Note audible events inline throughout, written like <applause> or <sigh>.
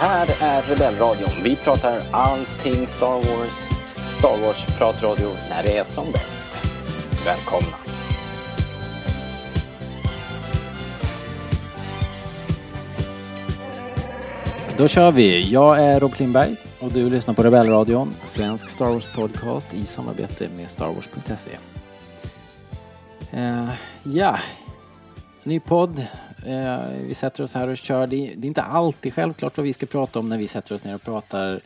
här är Rebellradion. Vi pratar allting Star Wars. Star Wars-pratradio när det är som bäst. Välkomna! Då kör vi. Jag är Rob Lindberg och du lyssnar på Rebellradion, svensk Star Wars podcast i samarbete med starwars.se. Uh, eh, ja, ny podd. Eh, vi sätter oss här och kör. Det är, det är, inte alltid självklart vad vi ska prata om när vi sätter oss ner och pratar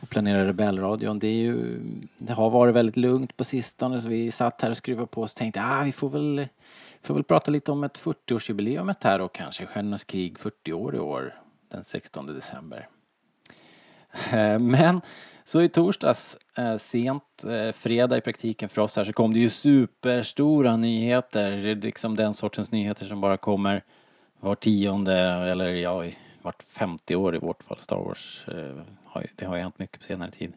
och planerar Rebellradion. Det, är ju, det har varit väldigt lugnt på sistone så vi satt här och skruvade på oss och tänkte ah, vi får väl, får väl prata lite om ett 40-årsjubileum här och kanske Stjärnornas krig 40 år i år den 16 december. Eh, men så i torsdags, eh, sent eh, fredag i praktiken för oss här, så kom det ju superstora nyheter. Det är liksom den sortens nyheter som bara kommer var tionde eller ja, vart 50 år i vårt fall. Star Wars, eh, det har ju hänt mycket på senare tid.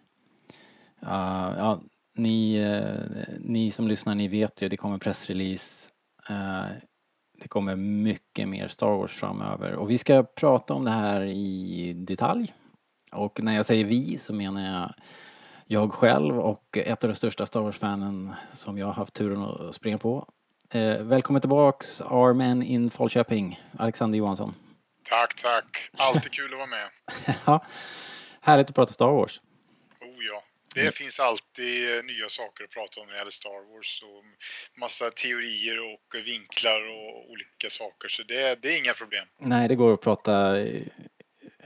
Ja, ni, eh, ni som lyssnar, ni vet ju, det kommer pressrelease eh, det kommer mycket mer Star Wars framöver och vi ska prata om det här i detalj. Och när jag säger vi så menar jag jag själv och ett av de största Star Wars-fanen som jag har haft turen att springa på. Eh, välkommen tillbaks Armen in Falköping, Alexander Johansson. Tack, tack. Alltid kul att vara med. <laughs> ja, härligt att prata Star Wars. Det mm. finns alltid eh, nya saker att prata om när det gäller Star Wars och massa teorier och vinklar och olika saker så det, det är inga problem. Nej, det går att prata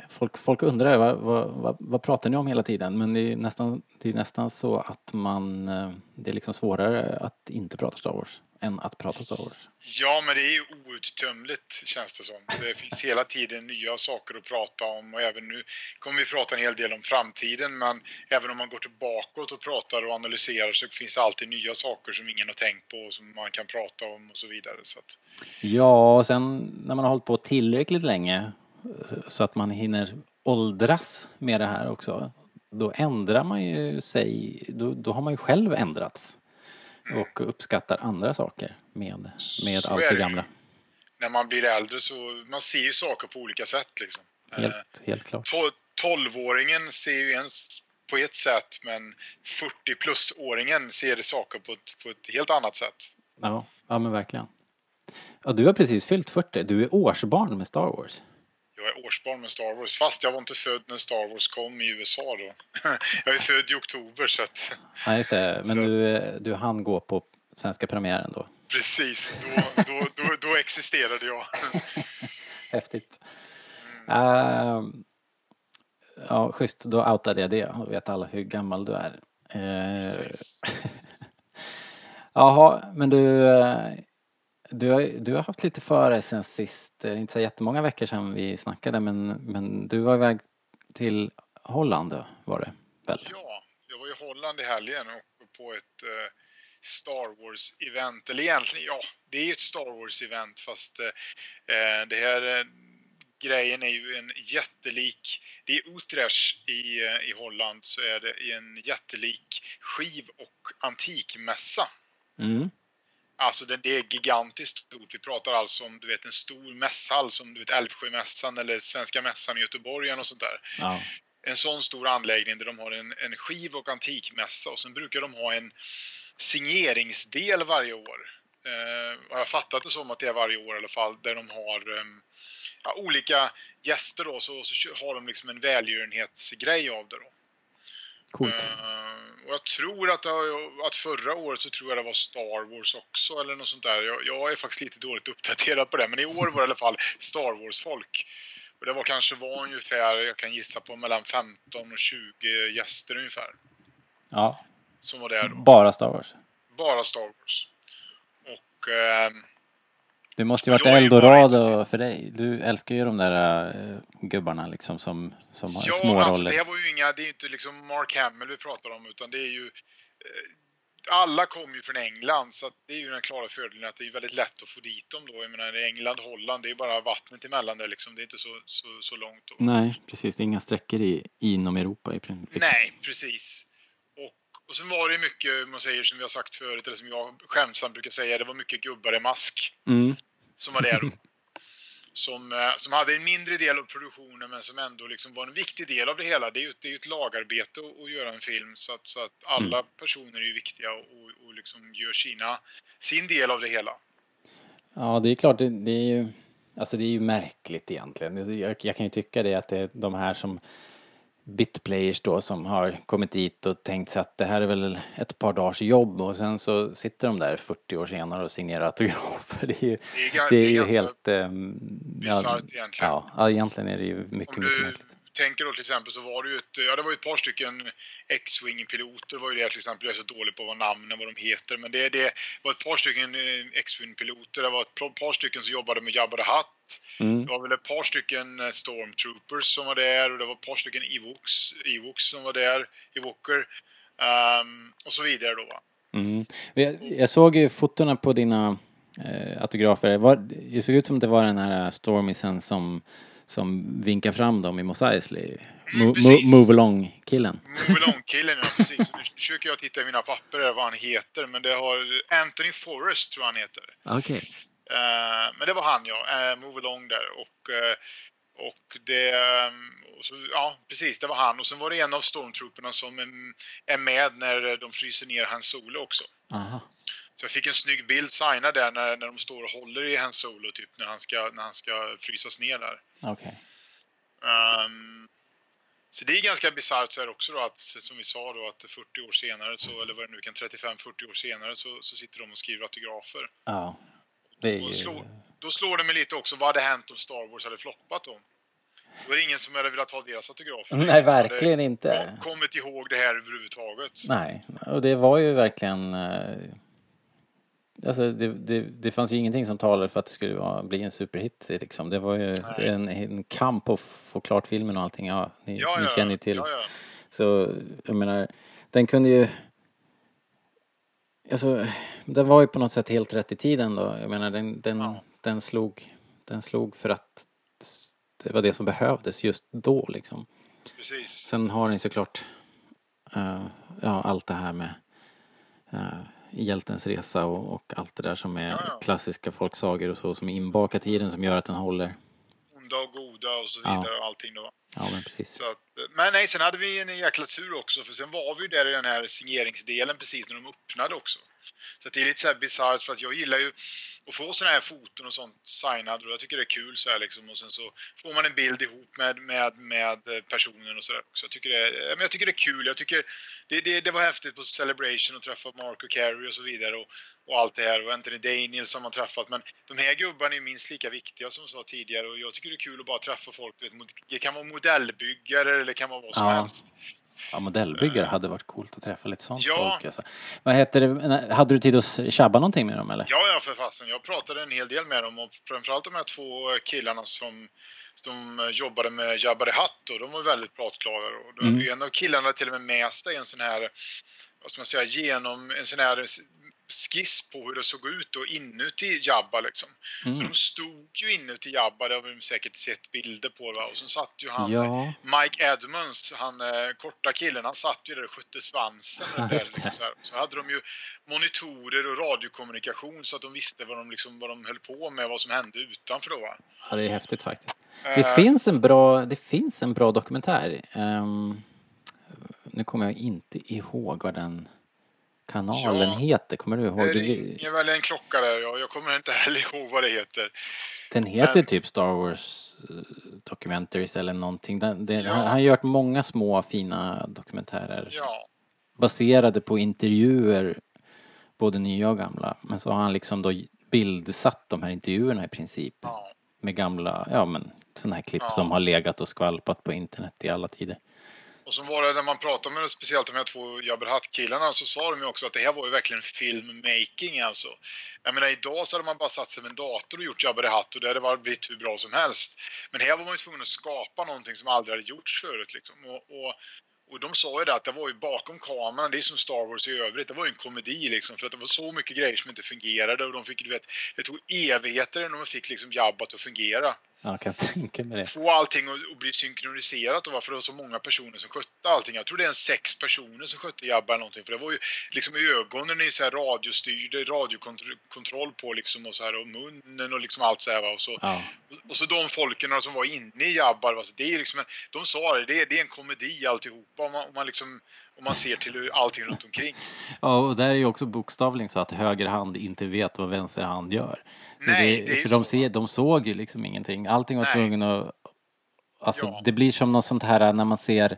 Folk, folk undrar vad, vad, vad, pratar ni om hela tiden? Men det är, nästan, det är nästan så att man, eh, det är liksom svårare att inte prata Star Wars än att prata Star Wars. Ja, men det är ju outtömligt känns det som. Det finns hela tiden nya saker att prata om och även nu kommer vi prata en hel del om framtiden men även om man går tillbaka och pratar och analyserar så finns det alltid nya saker som ingen har tänkt på och som man kan prata om och så vidare. Så att... Ja, och sen när man har hållit på tillräckligt länge så att man hinner åldras med det här också då ändrar man ju sig, då, då har man ju själv ändrats och uppskattar andra saker med, med allt det gamla. När man blir äldre så man ser ju saker på olika sätt liksom. Helt, eh, helt klart. Tolvåringen ser ju ens på ett sätt men 40 plus-åringen ser saker på ett, på ett helt annat sätt. Ja, ja men verkligen. Ja, du har precis fyllt 40. Du är årsbarn med Star Wars. Jag är årsbarn med Star Wars, fast jag var inte född när Star Wars kom i USA då. <laughs> jag är född i oktober så att... Ja, just det. Men du, du hann gå på svenska premiären då? Precis, då, <laughs> då, då, då existerade jag. <laughs> Häftigt. Mm. Uh, ja, schysst. Då outade jag det. Då vet alla hur gammal du är. Uh, Jaha, men du, eh, du har, du har haft lite för dig sen sist, inte så jättemånga veckor sedan vi snackade men, men du var iväg till Holland var det väl? Ja, jag var i Holland i helgen och på ett eh, Star Wars-event, eller egentligen, ja, det är ju ett Star Wars-event fast eh, det här eh, grejen är ju en jättelik, det är Utrecht i, eh, i Holland så är det en jättelik skiv och antikmässa. Mm. Alltså det, det är gigantiskt stort. Vi pratar alltså om du vet en stor mässhall som du vet Älvsjömässan eller Svenska mässan i Göteborg och sånt där. Ja. En sån stor anläggning där de har en, en skiv och antikmässa och sen brukar de ha en signeringsdel varje år. Eh, jag har fattat det som att det är varje år i alla fall där de har um, ja, olika gäster då så, så har de liksom en välgörenhetsgrej av det då. Coolt. Uh, och jag tror att, att förra året så tror jag det var Star Wars också eller något sånt där. Jag, jag är faktiskt lite dåligt uppdaterad på det men i år var det i alla fall Star Wars-folk. Och det var kanske var ungefär, jag kan gissa på mellan 15 och 20 gäster ungefär. Ja. Som var där då. Bara Star Wars? Bara Star Wars. Och... Eh, det måste ju varit eldorado för dig. Du älskar ju de där uh, gubbarna liksom som, som har ja, små alltså, roller. Ja, det var ju inga, det är ju inte liksom Mark Hamill vi pratar om utan det är ju uh, alla kommer ju från England så det är ju den klara fördelen att det är väldigt lätt att få dit dem då. Jag menar England, Holland, det är bara vattnet emellan där liksom. Det är inte så, så, så långt. Då. Nej, precis. Det är inga sträckor i, inom Europa i princip. Nej, precis. Och sen var det mycket, man säger som vi har sagt förut, eller som jag skämtsamt brukar säga, det var mycket gubbar i mask. Mm. Som var där. <laughs> som, eh, som hade en mindre del av produktionen men som ändå liksom var en viktig del av det hela. Det är ju, det är ju ett lagarbete att, att göra en film så att, så att alla mm. personer är ju viktiga och, och liksom gör sina, sin del av det hela. Ja, det är klart, det, det är ju Alltså det är ju märkligt egentligen. Jag, jag kan ju tycka det att det är de här som bitplayers då som har kommit dit och tänkt sig att det här är väl ett par dagars jobb och sen så sitter de där 40 år senare och signerar autografer. <laughs> Det är ju, det är, det är ju helt... Um, ja, egentligen. Ja, egentligen är det ju mycket, mycket märkligt tänker då till exempel så var det ju ett, ja det var ett par stycken X-Wing-piloter var ju det till exempel, jag är så dålig på vad namnen, vad de heter, men det, det var ett par stycken eh, X-Wing-piloter, det var ett par stycken som jobbade med Jabba the Hutt, mm. det var väl ett par stycken eh, Stormtroopers som var där och det var ett par stycken Ewoks, Ewoks som var där, Ewoker, um, och så vidare då. Mm. Jag, jag såg ju fotona på dina eh, autografer, var, det såg ut som att det var den här Stormisen som som vinkar fram dem i Mos Eisley. Mm, move along-killen. Move along-killen, <laughs> ja precis. Nu försöker jag titta i mina papper där vad han heter, men det har Anthony Forrest tror han heter. Okej. Okay. Uh, eh, men det var han ja, uh, Move along där och uh, och det, och så, ja precis, det var han. Och sen var det en av stormtrooperna som är med när de fryser ner hans solo också. Aha. Så jag fick en snygg bild signad där när, när de står och håller i hans solo typ när han ska, när han ska frysas ner där. Okay. Um, ehm, så det är ganska bisarrt så här också då att, som vi sa då, att 40 år senare, så, eller vad det nu kan, 35-40 år senare så, så sitter de och skriver autografer. Ja. Det är ju... slår, då slår det mig lite också, vad hade hänt om Star Wars hade floppat då? Då är det ingen som hade velat ha deras autografer. Nej, verkligen inte. kommit ihåg det här överhuvudtaget. Nej, och det var ju verkligen eh, Alltså det, det, det fanns ju ingenting som talade för att det skulle vara, bli en superhit liksom. Det var ju en, en, kamp att få klart filmen och allting. Ja, ni, ja, ni känner ju till. Ja, Så jag menar, den kunde ju... Alltså, den var ju på något sätt helt rätt i tiden då. Jag menar, den, den, den, slog, den slog för att det var det som behövdes just då liksom. Precis. Sen har den såklart, uh, ja, allt det här med uh, Hjältens resa och, och, allt det där som är ja, klassiska folksagor och så som är inbakat i den som gör att den håller. Onda och goda och så vidare ja. och allting då. Ja men precis. Att, men nej, sen hade vi en jäkla tur också för sen var vi ju där i den här signeringsdelen precis när de öppnade också. Så det är lite så här bisarrt för att jag gillar ju att få sådana här foton och sånt signade och jag tycker det är kul så här liksom och sen så får man en bild ihop med, med, med personen och sådär Så jag tycker det är, men jag tycker det är kul. Jag tycker det, det, det var häftigt på Celebration att träffa Mark och Carey och så vidare och, och allt det här och Anthony Daniels som man träffat men de här gubbarna är minst lika viktiga som jag sa tidigare och jag tycker det är kul att bara träffa folk. Det kan vara modellbyggare eller det kan vara vad som ja. helst. Ja, modellbyggare hade varit coolt att träffa lite sånt ja. folk. Alltså. Vad heter det, hade du tid att tjabba någonting med dem eller? Ja, ja för fasen. Jag pratade en hel del med dem och framförallt de här två killarna som de jobbade med Jabba the Hutt och de var väldigt pratglada. Och mm. En av killarna till och med med sig en sån här, vad ska man säga, genom en sån här skiss på hur det såg ut då inuti Jabba liksom. Mm. de stod ju inuti Jabba, det har vi säkert sett bilder på va? och så satt ju han, ja. Mike Edmonds, han eh, korta killen, han satt ju där och skötte svansen. Ja, där, liksom, så, så, hade de ju monitorer och radiokommunikation så att de visste vad de, liksom, vad de höll på med, vad som hände utanför då va? Ja, det är häftigt faktiskt. Uh, det, finns en bra, det finns en bra dokumentär. Um, nu kommer jag inte ihåg vad den kanalen ja, heter, kommer du ihåg? Det ringer väl en klocka där, ja. jag kommer inte <laughs> heller ihåg vad det heter. Den heter Men... typ Star Wars uh, Documentaries eller någonting. Den, den, ja. han, har gjort många små fina dokumentärer. Ja. Baserade på intervjuer, både nya och gamla. Men så har han liksom då bildsatt de här intervjuerna i princip. Ja. Med gamla, ja men sådana här klipp som har legat och skvalpat på internet i alla tider. Och så var det när man pratade med speciellt de här två Jabberhatt-killarna så sa de ju också att det här var ju verkligen filmmaking alltså. Jag menar idag så hade man bara satt sig med en dator och gjort Jabberhatt och det hade blivit hur bra som helst. Men här var man ju tvungen att skapa någonting som aldrig hade gjorts förut liksom. Och, och, och de sa ju det att det var ju bakom kameran, det är som Star Wars i övrigt, det var ju en komedi liksom för att det var så mycket grejer som inte fungerade och de fick, du vet, det tog evigheter innan de fick liksom Jabba att fungera. Ja, jag kan tänka mig det. få allting att bli synkroniserat och varför det var så många personer som skötte allting. Jag tror det är en sex personer som skötte Jabba eller någonting. För det var ju liksom i ögonen i så här radiostyrd, radiokontroll på liksom och så här och munnen och liksom allt så här va. Och så, Ja. och så de folken som var inne i Jabba, va, så det är liksom en, de sa det, det är, det är en komedi alltihopa om man, om man liksom om man ser till allting runt omkring. Ja, och där är ju också bokstavligen så att höger hand inte vet vad vänster hand gör. Nej, det, det för de, ser, de såg ju liksom ingenting. Allting var tvungen att... Alltså Ja. det blir som något sånt här när man ser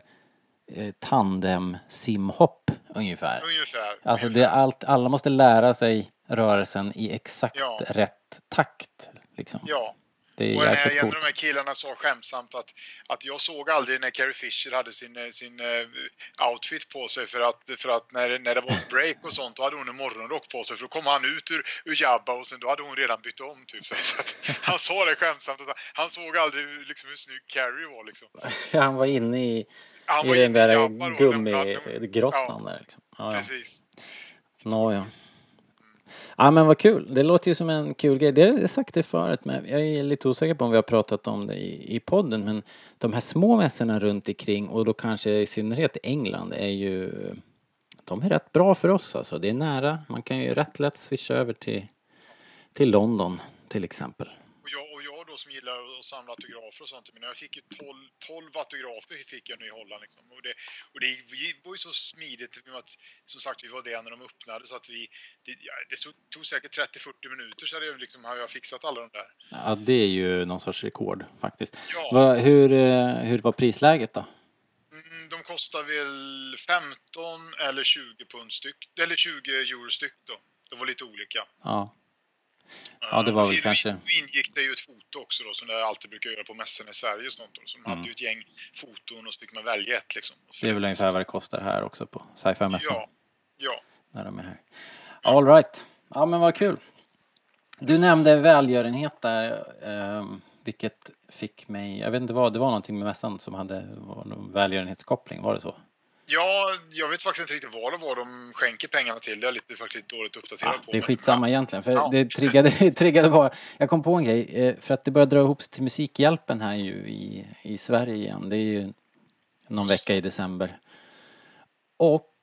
eh, tandem-simhopp ungefär. Ungefär. Alltså det ungefär. är allt, alla måste lära sig rörelsen i exakt Ja. rätt takt. Liksom. Ja. Det Och är här, jäkligt en av coolt. de här killarna sa skämtsamt att, att jag såg aldrig när Carrie Fisher hade sin, eh, sin eh, outfit på sig för att, för att när, när det var ett break och sånt då hade hon en morgonrock på sig för då kom han ut ur, ur Jabba och sen då hade hon redan bytt om typ. Så att, han sa det skämtsamt att han, såg aldrig hur, liksom, hur snygg Carrie var liksom. <laughs> Han var inne i, Han i var den där gummigrottan Ja. där liksom. Ja, ja. Precis. Nå, ja. Ja men vad kul, det låter ju som en kul grej. Det har jag sagt det förut men jag är lite osäker på om vi har pratat om det i, i podden men de här små mässorna runt omkring och då kanske i synnerhet i England är ju de är rätt bra för oss alltså. Det är nära, man kan ju rätt lätt swisha över till, till London till exempel. Och som gillar att samla autografer och sånt, men jag fick ju 12, 12 autografer fick jag nu i Holland liksom. Och det, och det var ju så smidigt, att, som sagt vi var där när de öppnade så att vi, det, ja, det tog, säkert 30-40 minuter så hade jag liksom, hade jag fixat alla de där. Ja det är ju någon sorts rekord faktiskt. Ja. Vad- hur, eh, hur var prisläget då? Mm, de kostar väl 15 eller 20 pund styck, eller 20 euro styck då. Det var lite olika. Ja. Ja, det var väl Då kanske- ingick det ju ett foto också då, som jag alltid brukar göra på mässorna i Sverige och sånt då. Så de Mm. hade ju ett gäng foton och så fick man välja ett liksom. Det är väl ungefär vad det kostar här också på sci-fi-mässan. Ja, ja. när de är här. All right. Ja men vad kul. Du nämnde välgörenhet där, ehm, vilket fick mig, jag vet inte vad, det var någonting med mässan som hade var någon välgörenhetskoppling, var det så? Ja, jag vet faktiskt inte riktigt vad det var de skänker pengarna till. Det är lite faktiskt dåligt uppdaterad Ja, på. det är skitsamma egentligen, för Ja. det triggade, <laughs> triggade bara, jag kom på en grej, eh, för att det börjar dra ihop sig till Musikhjälpen här ju i, i Sverige igen, det är ju någon vecka i december. Och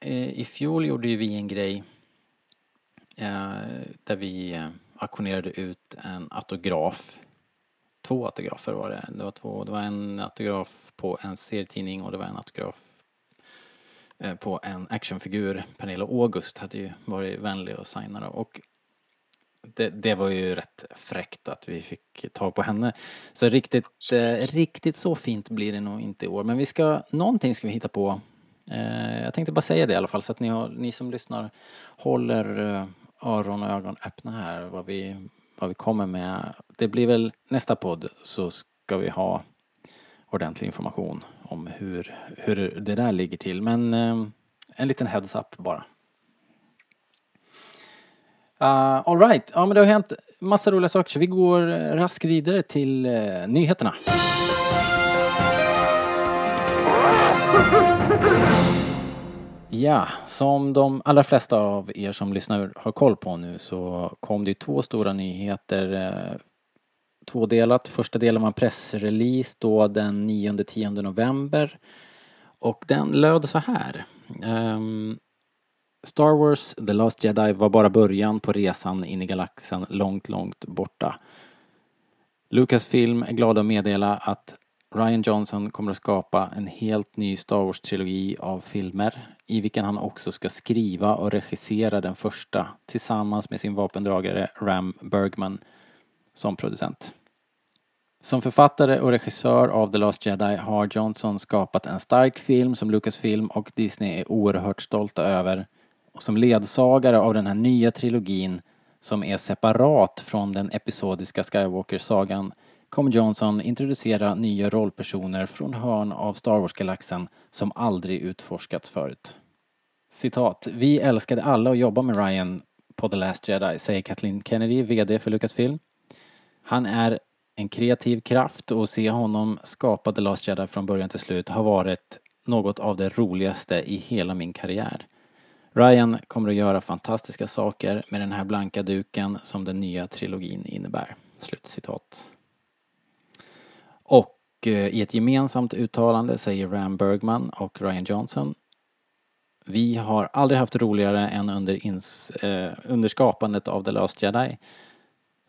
eh, i fjol gjorde ju vi en grej eh, där vi eh, auktionerade ut en autograf. Två autografer var det. Det var, två, det var en autograf på en serietidning och det var en autograf på en actionfigur. Pernilla August hade ju varit vänlig och signat och det, det var ju rätt fräckt att vi fick tag på henne. Så riktigt, eh, riktigt så fint blir det nog inte i år. Men vi ska, någonting ska vi hitta på. Eh, jag tänkte bara säga det i alla fall så att ni, har, ni som lyssnar håller eh, öron och ögon öppna här vad vi, vad vi kommer med. Det blir väl nästa podd så ska vi ha ordentlig information om hur, hur det där ligger till. Men eh, en liten heads-up bara. Uh, all right. Ja, men det har hänt massa roliga saker så vi går eh, raskt vidare till uh, nyheterna. Ja, som de allra flesta av er som lyssnar har koll på nu så kom det ju två stora nyheter. Eh, Tvådelat. Första delen var en pressrelease då den 9-10 november. Och den löd så här. Um, Star Wars The Last Jedi var bara början på resan in i galaxen långt, långt borta. Lucasfilm är glada att meddela att Ryan Johnson kommer att skapa en helt ny Star Wars-trilogi av filmer i vilken han också ska skriva och regissera den första tillsammans med sin vapendragare Ram Bergman som producent. Som författare och regissör av The Last Jedi har Johnson skapat en stark film som Lucasfilm och Disney är oerhört stolta över. Och som ledsagare av den här nya trilogin som är separat från den episodiska Skywalker-sagan kommer Johnson introducera nya rollpersoner från hörn av Star Wars-galaxen som aldrig utforskats förut. Citat. Vi älskade alla att jobba med Ryan på The Last Jedi, säger Kathleen Kennedy, VD för Lucasfilm. Han är en kreativ kraft och att se honom skapa The Last Jedi från början till slut har varit något av det roligaste i hela min karriär. Ryan kommer att göra fantastiska saker med den här blanka duken som den nya trilogin innebär. Slutcitat. eh, i ett gemensamt uttalande säger Ram Bergman och Ryan Johnson Vi har aldrig haft roligare än under, ins, eh, under skapandet av The Last Jedi.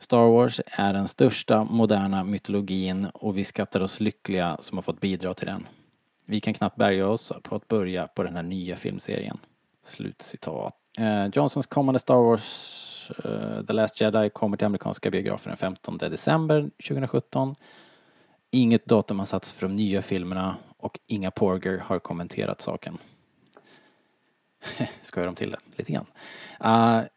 Star Wars är den största moderna mytologin och vi skattar oss lyckliga som har fått bidra till den. Vi kan knappt bärga oss på att börja på den här nya filmserien. Slutcitat. Eh, Johnsons kommande Star Wars eh, The Last Jedi kommer till amerikanska biografer den 15 december 2017. Inget datum har satts för de nya filmerna och inga Porger har kommenterat saken. <laughs> Skojar de till det lite grann. Uh,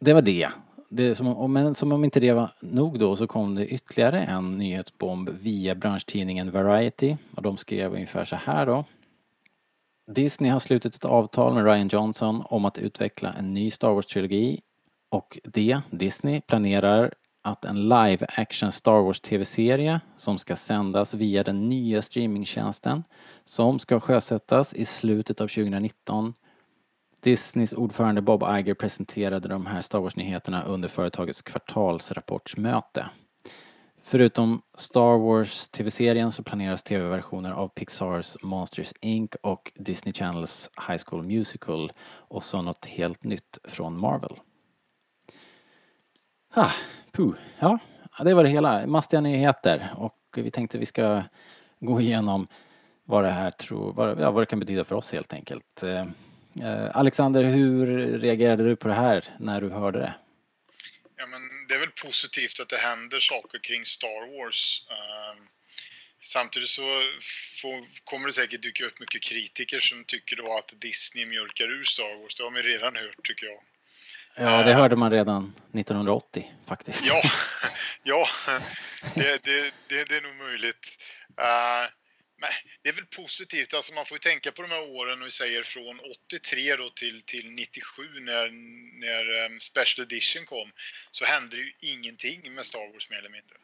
det var det det som, men som om inte det var nog då så kom det ytterligare en nyhetsbomb via branschtidningen Variety och de skrev ungefär så här då. Disney har slutit ett avtal med Ryan Johnson om att utveckla en ny Star Wars-trilogi och det, Disney, planerar att en live action Star Wars TV-serie som ska sändas via den nya streamingtjänsten som ska sjösättas i slutet av 2019 Disneys ordförande Bob Iger presenterade de här Star Wars-nyheterna under företagets kvartalsrapportsmöte. Förutom Star Wars TV-serien så planeras TV-versioner av Pixars Monsters Inc och Disney Channels High School Musical och så något helt nytt från Marvel. Ha, puh. Ja, det var det hela. Mastiga nyheter och vi tänkte vi ska gå igenom vad det här tror, vad, ja, vad det kan betyda för oss helt enkelt. Eh, Eh, Alexander, hur reagerade du på det här när du hörde det? Ja, men det är väl positivt att det händer saker kring Star Wars. Uh, samtidigt så får, kommer det säkert dyka upp mycket kritiker som tycker då att Disney mjölkar ur Star Wars. Det har man redan hört tycker jag. Ja, det hörde man redan 1980 faktiskt. Ja, <laughs> ja det, det, det, det är nog möjligt. Uh, men det är väl positivt, alltså man får ju tänka på de här åren, och vi säger från 83 då till, till 97 när, när um, Special Edition kom, så hände ju ingenting med Star Wars mer eller mindre.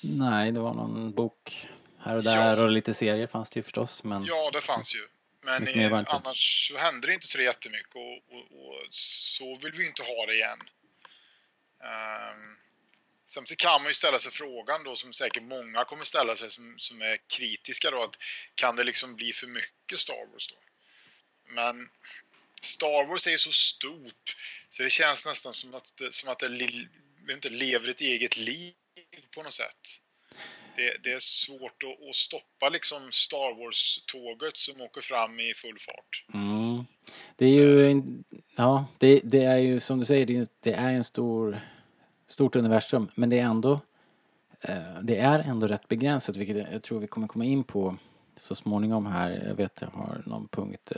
Nej, det var någon bok här och där ja. och lite serier fanns det ju förstås. Men ja, det fanns ju. Men i, annars så hände det inte så jättemycket och, och, och så vill vi inte ha det igen. Um, Samtidigt kan man ju ställa sig frågan då som säkert många kommer ställa sig som, som är kritiska då att kan det liksom bli för mycket Star Wars då? Men Star Wars är ju så stort så det känns nästan som att, som att det inte lever ett eget liv på något sätt. Det, det är svårt att, att, stoppa liksom Star Wars-tåget som åker fram i full fart. Mm. Det är ju, en, ja, det, det, är ju som du säger, det, det är en stor stort universum men det är ändå eh, det är ändå rätt begränsat vilket jag tror vi kommer komma in på så småningom här. Jag vet jag har någon punkt.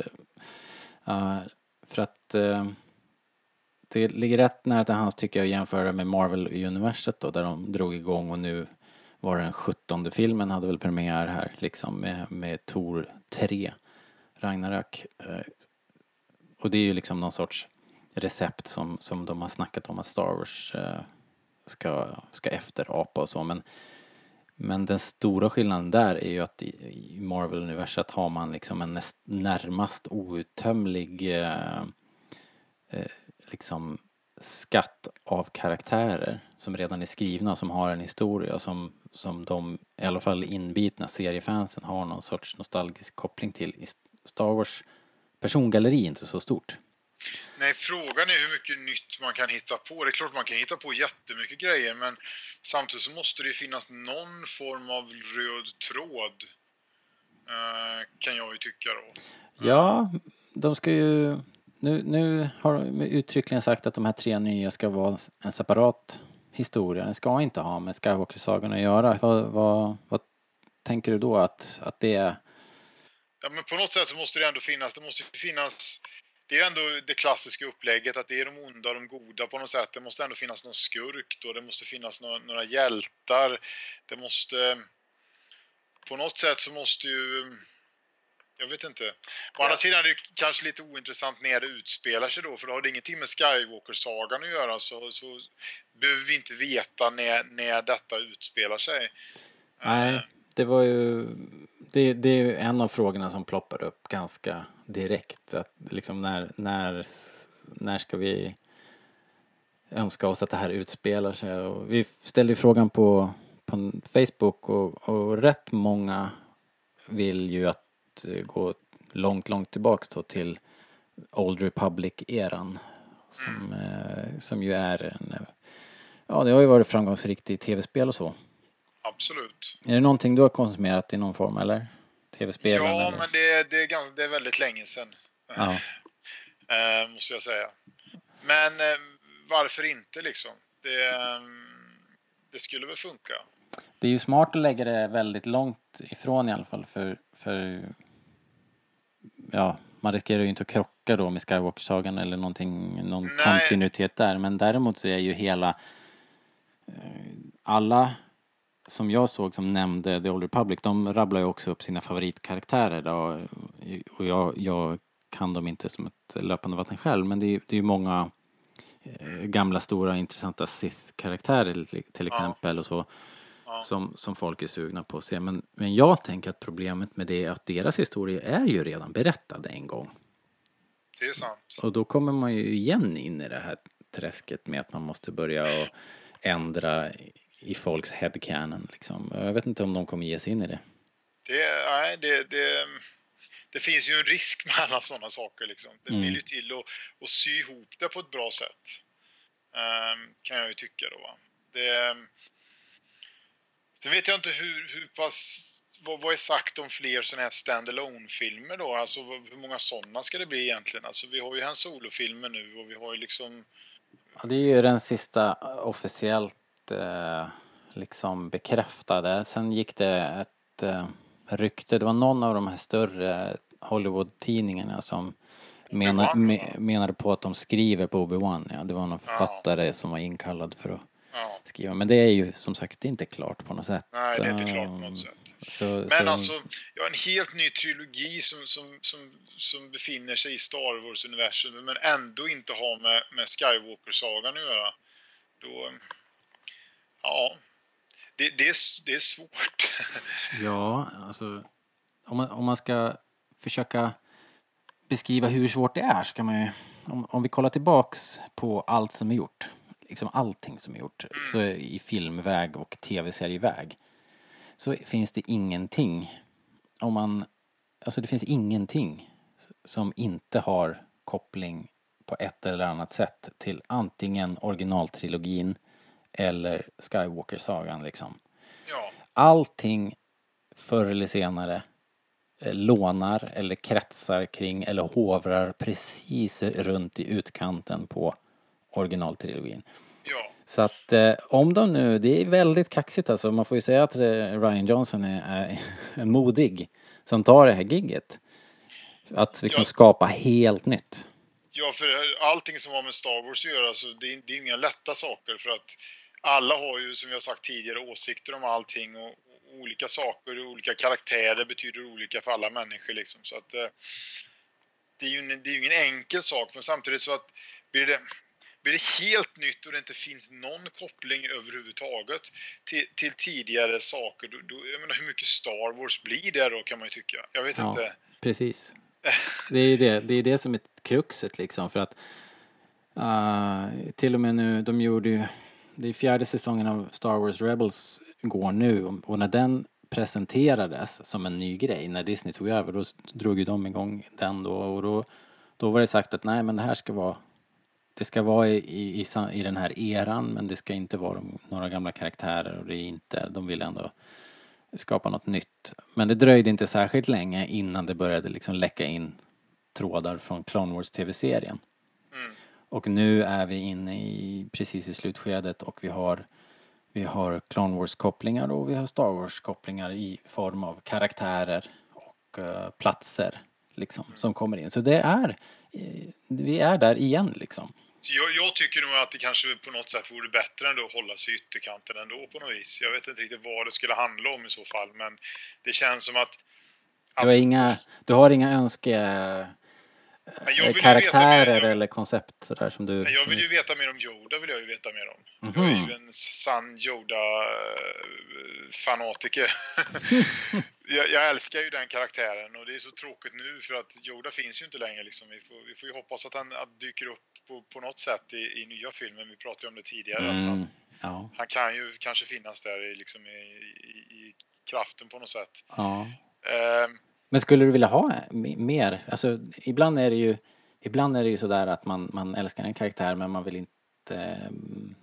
Eh, för att eh, det ligger rätt nära till hans tycker jag att jämföra med Marvel-universet då där de drog igång och nu var den sjuttonde filmen hade väl premiär här liksom med, med Tor 3 Ragnarök. Och det är ju liksom någon sorts recept som, som de har snackat om att Star Wars ska, ska efterapa och så men men den stora skillnaden där är ju att i Marvel-universat har man liksom en näst, närmast outtömlig eh, eh, liksom skatt av karaktärer som redan är skrivna, som har en historia som, som de, i alla fall inbitna seriefansen har någon sorts nostalgisk koppling till. I Star Wars persongalleri är inte så stort. Nej, frågan är hur mycket nytt man kan hitta på. Det är klart man kan hitta på jättemycket grejer men samtidigt så måste det finnas någon form av röd tråd. Uh, kan jag ju tycka då. Ja, de ska ju... Nu, nu har de uttryckligen sagt att de här tre nya ska vara en separat historia. Den ska inte ha med Skywalker-sagan att göra. Vad, vad, vad tänker du då att, att det är? Ja, men på något sätt så måste det ändå finnas, det måste finnas det är ändå det klassiska upplägget att det är de onda och de goda på något sätt. Det måste ändå finnas någon skurk då, det måste finnas några, några hjältar. Det måste... På något sätt så måste ju... Jag vet inte. Å ja. andra sidan är det kanske lite ointressant när det utspelar sig då, för då har det ingenting med Skywalker-sagan att göra, så, så behöver vi inte veta när, när detta utspelar sig. Nej, eh. det var ju... Det, det är ju en av frågorna som ploppar upp ganska direkt. Att liksom när, när, när ska vi önska oss att det här utspelar sig? Och vi ställde ju frågan på, på Facebook och, och rätt många vill ju att eh, gå långt, långt tillbaks då till Old Republic-eran. Som, eh, som ju är en, ja det har ju varit framgångsrikt i tv-spel och så. Absolut. Är det någonting du har konsumerat i någon form eller? Tv-spelen Ja, eller? men det, det, är ganska, det är väldigt länge sedan. Ja. Eh, måste jag säga. Men eh, varför inte liksom? Det, eh, det skulle väl funka. Det är ju smart att lägga det väldigt långt ifrån i alla fall för, för ja, man riskerar ju inte att krocka då med Skywalker-sagan eller någonting, någon Nej. kontinuitet där. Men däremot så är ju hela, eh, alla som jag såg som nämnde The Old Republic, de rabblar ju också upp sina favoritkaraktärer då. Och jag, jag kan dem inte som ett löpande vatten själv, men det är, det är ju många eh, gamla stora intressanta Sith-karaktärer till, till Ja. exempel och så Ja. som, som folk är sugna på att se. Men, men jag tänker att problemet med det är att deras historia är ju redan berättad en gång. Det är sant. Och då kommer man ju igen in i det här träsket med att man måste börja och ändra i- folks headcanon liksom. Jag vet inte om de kommer ge sig in i det. Det, nej, det, det, det finns ju en risk med alla sådana saker. Liksom. Det Mm. vill ju till att, att sy ihop det på ett bra sätt. Ehm, kan jag ju tycka då. Det, sen vet jag inte hur, hur pass... Vad, vad är sagt om fler sådana här stand filmer då? Alltså hur många sådana ska det bli egentligen? Alltså vi har ju en Solo-filmer nu och vi har ju liksom... Ja, det är ju den sista officiellt eh, liksom bekräftade. Sen gick det ett eh, rykte, det var någon av de här större Hollywood-tidningarna som menar, me, menade på att de skriver på Obi-Wan. Ja, det var någon Ja. författare som var inkallad för att Ja, skriva. Men det är ju som sagt inte klart på något sätt. nej, det är inte klart på Um, något sätt. Så, Men så, alltså, ja, en helt ny trilogi som, som, som, som befinner sig i Star Wars-universum men ändå inte har med, med Skywalker-sagan att göra. Då, ja, det, det, är, det är svårt. <laughs> Ja, alltså om man, om man ska försöka beskriva hur svårt det är så kan man ju, om, om vi kollar tillbaks på allt som är gjort, liksom allting som är gjort, så är i filmväg och tv-serieväg, så finns det ingenting, om man, alltså det finns ingenting som inte har koppling på ett eller annat sätt till antingen originaltrilogin eller Skywalker-sagan liksom Ja, allting förr eller senare eh, lånar eller kretsar kring eller hovrar precis runt i utkanten på originaltrilogin. ja, Så att eh, om de nu, det är väldigt kaxigt alltså, man får ju säga att eh, Ryan Johnson är, är <laughs> modig som tar det här gigget. Att liksom Ja. skapa helt nytt. ja, för allting som har med Star Wars att göra, så det, är- det är inga lätta saker för att alla har ju, som vi har sagt tidigare, åsikter om allting och, och olika saker och olika karaktärer betyder olika för alla människor liksom. Så att eh, det är ju en, det är ingen enkel sak, men samtidigt så att blir det, blir det helt nytt och det inte finns någon koppling överhuvudtaget till, till tidigare saker, då, då, jag menar hur mycket Star Wars blir det då kan man ju tycka. Jag vet Ja. inte. Precis. <laughs> Det är ju det, det, är det som är kruxet liksom för att uh, till och med nu, de gjorde ju, det är fjärde säsongen av Star Wars Rebels går nu och när den presenterades som en ny grej, när Disney tog över, då drog ju de igång den då och då, då var det sagt att nej men det här ska vara det ska vara i, i, i, i den här eran men det ska inte vara de, några gamla karaktärer och det är inte, de vill ändå skapa något nytt. Men det dröjde inte särskilt länge innan det började liksom läcka in trådar från Clone Wars tv-serien. Mm. Och nu är vi inne i precis i slutskedet och vi har vi har Clone Wars-kopplingar och vi har Star Wars-kopplingar i form av karaktärer och eh, platser liksom som kommer in. Så det är, eh, vi är där igen liksom. Jag, jag tycker nog att det kanske på något sätt vore bättre ändå att hålla sig i ytterkanten ändå på något vis. Jag vet inte riktigt vad det skulle handla om i så fall, men det känns som att... Du har inga, du har inga önske Men jag vill ju karaktärer veta mer, eller koncept sådär som du... Jag vill ju veta mer om Yoda, vill jag ju veta mer om. Mhm. Jag är ju en sann Yoda-fanatiker. <laughs> jag, jag älskar ju den karaktären och det är så tråkigt nu för att Yoda finns ju inte längre liksom. Vi får, vi får ju hoppas att han att dyker upp på, på något sätt i, i nya filmen. Vi pratade ju om det tidigare. Mm. han, Ja. Han kan ju kanske finnas där i, liksom i, i, i kraften på något sätt. ja. Ehm, Men skulle du vilja ha mer? Alltså ibland är det ju Ibland är det ju sådär att man, man älskar en karaktär men man vill inte mm,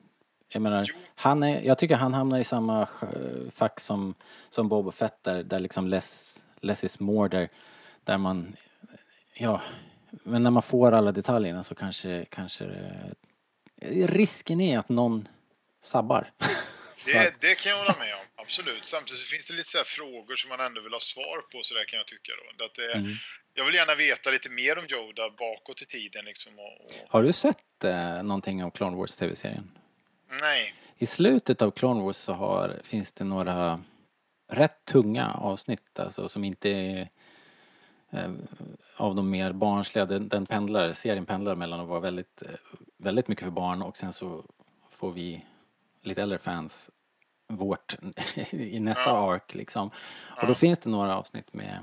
Jag menar, han är, jag tycker han hamnar i samma fack som, som Boba Fett där, där liksom less, less is more där, där man Ja, men när man får alla detaljerna så kanske, kanske risken är att någon sabbar. <laughs> det, det kan jag hålla med om, absolut. Samtidigt så finns det lite så frågor som man ändå vill ha svar på, så där kan jag tycka då. Att det, Mm. Jag vill gärna veta lite mer om Yoda bakåt i tiden liksom. Och, och, Har du sett eh, någonting av Clone Wars tv-serien? nej, I slutet av Clone Wars så har, finns det några rätt tunga avsnitt alltså som inte är eh, av de mer barnsliga. Den, den pendlar, serien pendlar mellan att vara väldigt, eh, väldigt mycket för barn och sen så får vi lite äldre fans vårt <laughs> i nästa Ja. ark liksom. Och då finns det några avsnitt med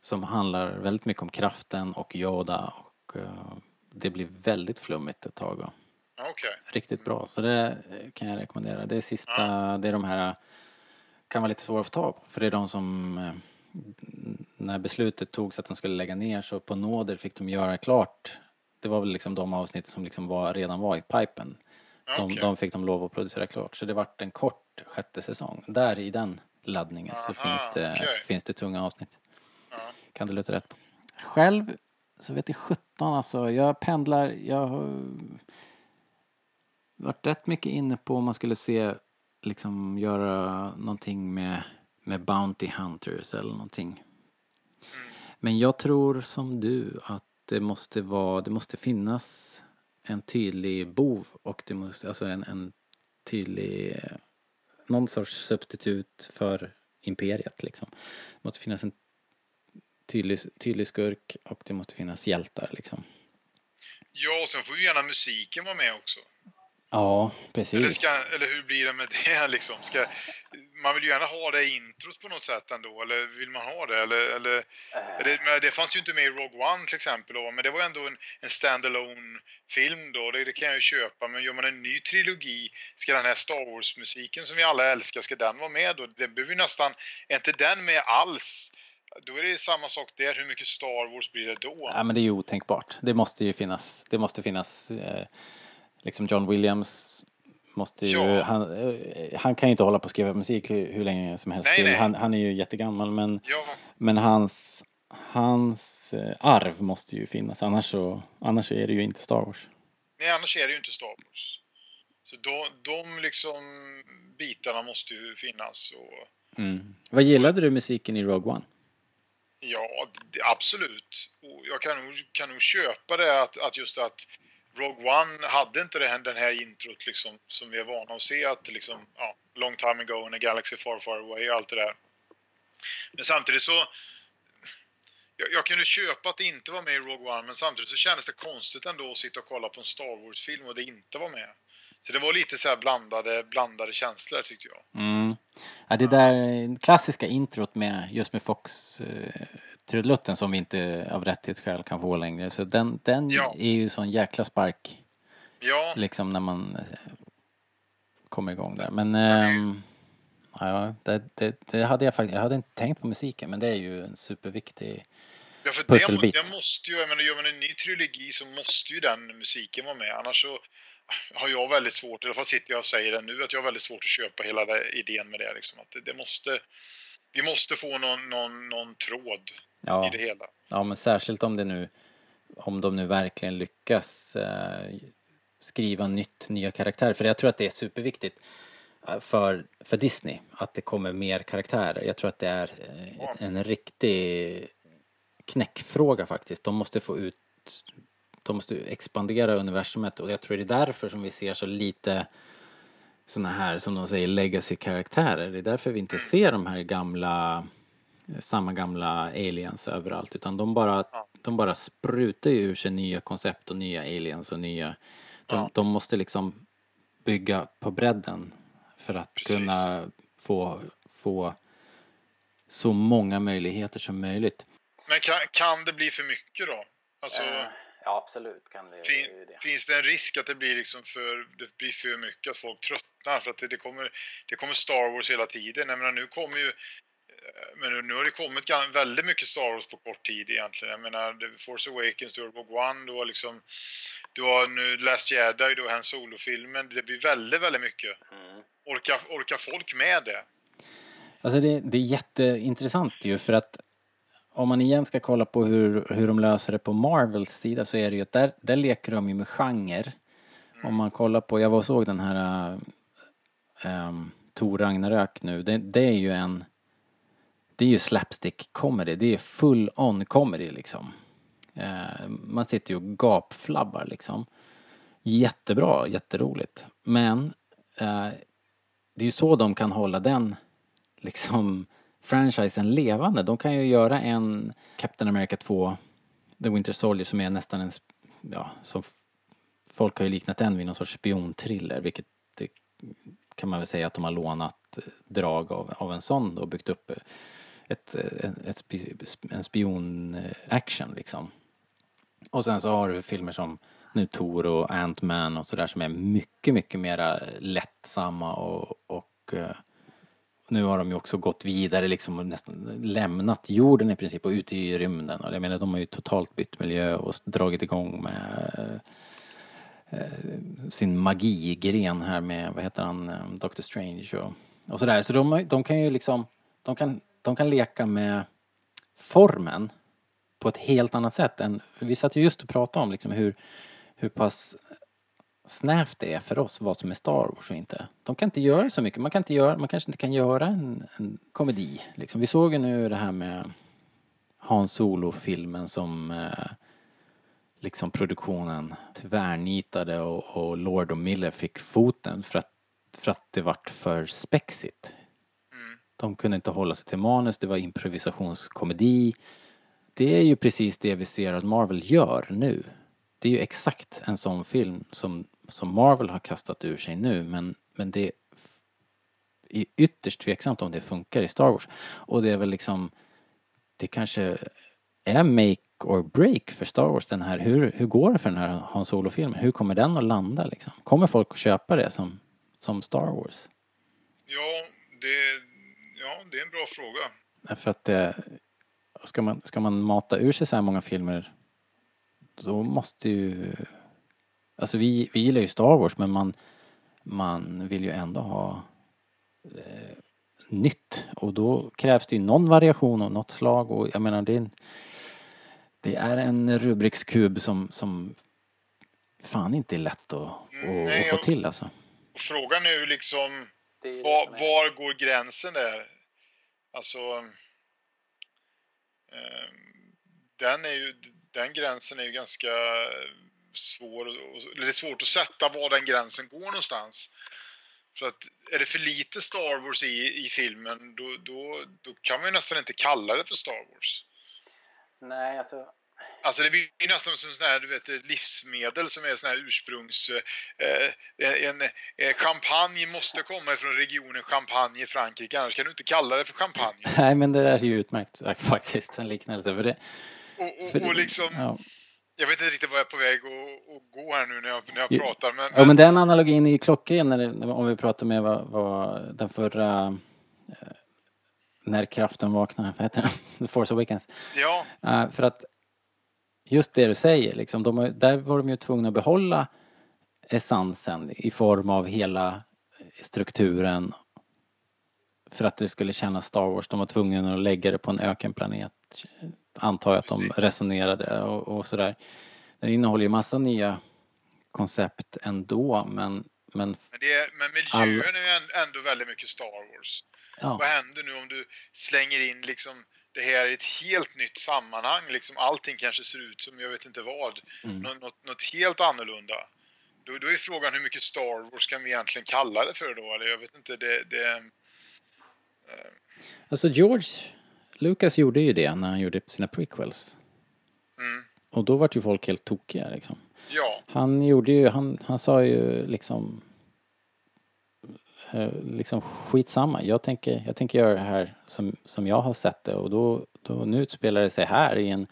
som handlar väldigt mycket om kraften och Yoda och eh, det blir väldigt flummigt ett tag. Och okej. riktigt bra. Så det eh, kan jag rekommendera. Det är sista, det är de här, kan vara lite svåra att få tag på. För det är de som, eh, när beslutet togs att de skulle lägga ner så på nåder fick de göra klart. Det var väl liksom de avsnitt som liksom var, redan var i pipen. De, Okej. de fick de lov att producera klart. Så det vart en kort sjätte säsong. Där i den laddningen så Aha, finns det, okej. finns det tunga avsnitt. Ja. Kan du luta rätt på. Själv så vet jag 17 alltså. Jag pendlar, jag har varit rätt mycket inne på om man skulle se liksom göra någonting med, med Bounty Hunters eller någonting. Men jag tror som du att det måste vara, det måste finnas en tydlig bov och det måste, alltså en, en tydlig, eh, någon sorts substitut för imperiet liksom. Det måste finnas en tydlig, tydlig skurk och det måste finnas hjältar liksom. Ja, och sen får ju gärna musiken vara med också. Ja, Eller, precis. ska, eller hur blir det med det <laughs> liksom? Ska, man vill ju gärna ha det introt på något sätt ändå, eller vill man ha det? Eller, eller, det, men det fanns ju inte med i Rogue One till exempel, då, men det var ändå en, en standalone film då, det, det kan jag ju köpa. Men gör man en ny trilogi, ska den här Star Wars-musiken som vi alla älskar, ska den vara med då? Det behöver ju nästan, är inte den med alls? Då är det samma sak där, hur mycket Star Wars blir det då? Ja, men det är ju otänkbart. Det måste ju finnas, det måste finnas, eh, liksom John Williams måste ju, Ja. han, eh, han kan ju inte hålla på och skriva musik hur, hur länge som helst Nej, till. nej. Han, han är ju jättegammal men, Ja, men hans, hans eh, arv måste ju finnas annars så, annars är det ju inte Star Wars. nej annars är det ju inte Star Wars. Så de, de liksom bitarna måste ju finnas och Mm. Vad gillade du musiken i Rogue One? Ja, absolut. Och jag kan nog, kan nog köpa det att, att just att Rogue One hade inte det här, den här introt liksom, som vi är vana att se att liksom, ja, long time ago in a galaxy far far away och allt det där. Men samtidigt så jag, jag kunde köpa att det inte var med i Rogue One men samtidigt så kändes det konstigt ändå att sitta och kolla på en Star Wars-film och det inte var med. Så det var lite så här blandade, blandade känslor tyckte jag. Mm. Ja, det där klassiska introt med just med Fox eh, trudelutten som vi inte av rättighetsskäl kan få längre. Så den, den Ja. är ju sån jäkla spark Ja, liksom när man eh, kommer igång där. Men ehm, ja, det, det, det hade jag faktiskt, jag hade inte tänkt på musiken men det är ju en superviktig Ja, för pusselbit. Det, det måste ju, jag menar, gör man en ny trilogi så måste ju den musiken vara med. Annars så har jag väldigt svårt, i alla fall sitter jag och säger det nu, att jag har väldigt svårt att köpa hela idén med det. Liksom. Att det, det måste, vi måste få någon, någon, någon tråd i Ja, det hela. ja men särskilt om det nu om de nu verkligen lyckas eh, skriva nytt, nya karaktärer. För jag tror att det är superviktigt eh, för, för Disney att det kommer mer karaktärer. Jag tror att det är eh, en riktig knäckfråga faktiskt. De måste få ut, de måste expandera universumet och jag tror det är därför som vi ser så lite såna här, som de säger, legacy-karaktärer. Det är därför vi inte ser de här gamla, samma gamla aliens överallt utan de bara, de bara sprutar ju ur sig nya koncept och nya aliens och nya, de, Ja. de måste liksom bygga på bredden för att Precis. kunna få, få så många möjligheter som möjligt. Men kan, kan det bli för mycket då? Alltså, Eh, Ja, absolut kan det fin, det. Finns det en risk att det blir liksom för, det blir för mycket, att folk tröttnar? För att det, det kommer, det kommer Star Wars hela tiden. Jag menar, nu kommer ju men nu har det kommit väldigt mycket Star Wars på kort tid egentligen. Jag menar, Force Awakens, du har Rogue One, du har liksom... Du har nu Last Jedi, du har en solofilmen. Det blir väldigt, väldigt mycket. Mm. Orkar, orkar folk med det? Alltså det, det är jätteintressant ju för att om man igen ska kolla på hur, hur de löser det på Marvels sida så är det ju att där, där leker de ju med genre. Mm. Om man kollar på, jag var och såg den här um, Tor Ragnarök nu, det, det, är ju en det är ju slapstick comedy, det är full on comedy liksom. Eh, man sitter ju och gapflabbar liksom. Jättebra, jätteroligt. Men eh, det är ju så de kan hålla den liksom franchisen levande. De kan ju göra en Captain America 2, The Winter Soldier som är nästan en, ja, som folk har ju liknat den vid någon sorts spionthriller, vilket det kan man väl säga att de har lånat eh, drag av, av en sån och byggt upp eh, ett, ett, ett en spion-action eh, liksom. Och sen så har du filmer som nu Tor och Ant-Man och sådär som är mycket, mycket mera lättsamma och, och eh, nu har de ju också gått vidare liksom och nästan lämnat jorden i princip och ute i rymden. Och jag menar de har ju totalt bytt miljö och dragit igång med eh, eh, sin magigren här med, vad heter han, Doctor Strange och, och sådär. Så de, de kan ju liksom, de kan, de kan leka med formen på ett helt annat sätt än, vi satt ju just och pratade om liksom hur, hur pass snävt det är för oss vad som är Star Wars och inte. De kan inte göra så mycket. Man, kan inte göra, man kanske inte kan göra en, en komedi. Liksom. Vi såg ju nu det här med Hans Solo-filmen som eh, liksom produktionen tvärnitade och, och Lord och Miller fick foten för att, för att det vart för spexigt. De kunde inte hålla sig till manus, det var improvisationskomedi. Det är ju precis det vi ser att Marvel gör nu. Det är ju exakt en sån film som som Marvel har kastat ur sig nu men, men det är ytterst tveksamt om det funkar i Star Wars. Och det är väl liksom, det kanske är make or break för Star Wars den här, hur, hur går det för den här Han Solo-filmen? Hur kommer den att landa liksom? Kommer folk att köpa det som, som Star Wars? Ja, det, det är en bra fråga. Därför att det, ska man, ska man mata ur sig så här många filmer då måste ju Alltså vi, vi gillar ju Star Wars men man, man vill ju ändå ha eh, nytt och då krävs det ju någon variation och något slag och jag menar det är en, det är en Rubriks kub som, som fan inte är lätt att, mm, Nej, att få till alltså. Frågan är ju liksom var, var, går gränsen där? Alltså eh, den är ju den gränsen är ju ganska svår, eller det är svårt att sätta var den gränsen går någonstans. För att är det för lite Star Wars i, i filmen då, då, då kan man ju nästan inte kalla det för Star Wars. Nej, alltså... Alltså det blir ju nästan som sån här, du vet, livsmedel som är sån här ursprungs... Eh, en, en champagne måste komma från regionen Champagne i Frankrike, annars kan du inte kalla det för champagne. <laughs> Nej, men det där är ju utmärkt <laughs> faktiskt, en liknelse. För det, och, och, för, och liksom... Ja jag vet inte riktigt vad jag är på väg att, gå här nu när jag, när jag pratar. Men, ja, men den analogin är ju klockren när, om vi pratar med vad, vad den förra eh, När kraften vaknar, vad heter den? <laughs> The Force Awakens. Ja. Uh, för att just det du säger, liksom, de, där var de ju tvungna att behålla essensen i form av hela strukturen för att det skulle kännas Star Wars. De var tvungna att lägga det på en ökenplanet antar jag att de resonerade och, och sådär. Den innehåller ju massa nya koncept ändå men men, men, det, men miljön all... är ju ändå väldigt mycket Star Wars. Ja. Vad händer nu om du slänger in liksom det här i ett helt nytt sammanhang, liksom allting kanske ser ut som jag vet inte vad, mm. något, något helt annorlunda. Då, då är frågan hur mycket Star Wars kan vi egentligen kalla det för då? Eller jag vet inte, det... det äh... Alltså George Lucas gjorde ju det när han gjorde sina prequels. Mm. Och då vart ju folk helt tokiga liksom. Ja. Han gjorde ju, han, han sa ju liksom liksom skitsamma. Jag tänker, jag tänker göra det här som, som jag har sett det och då, då nu utspelar det sig här i en,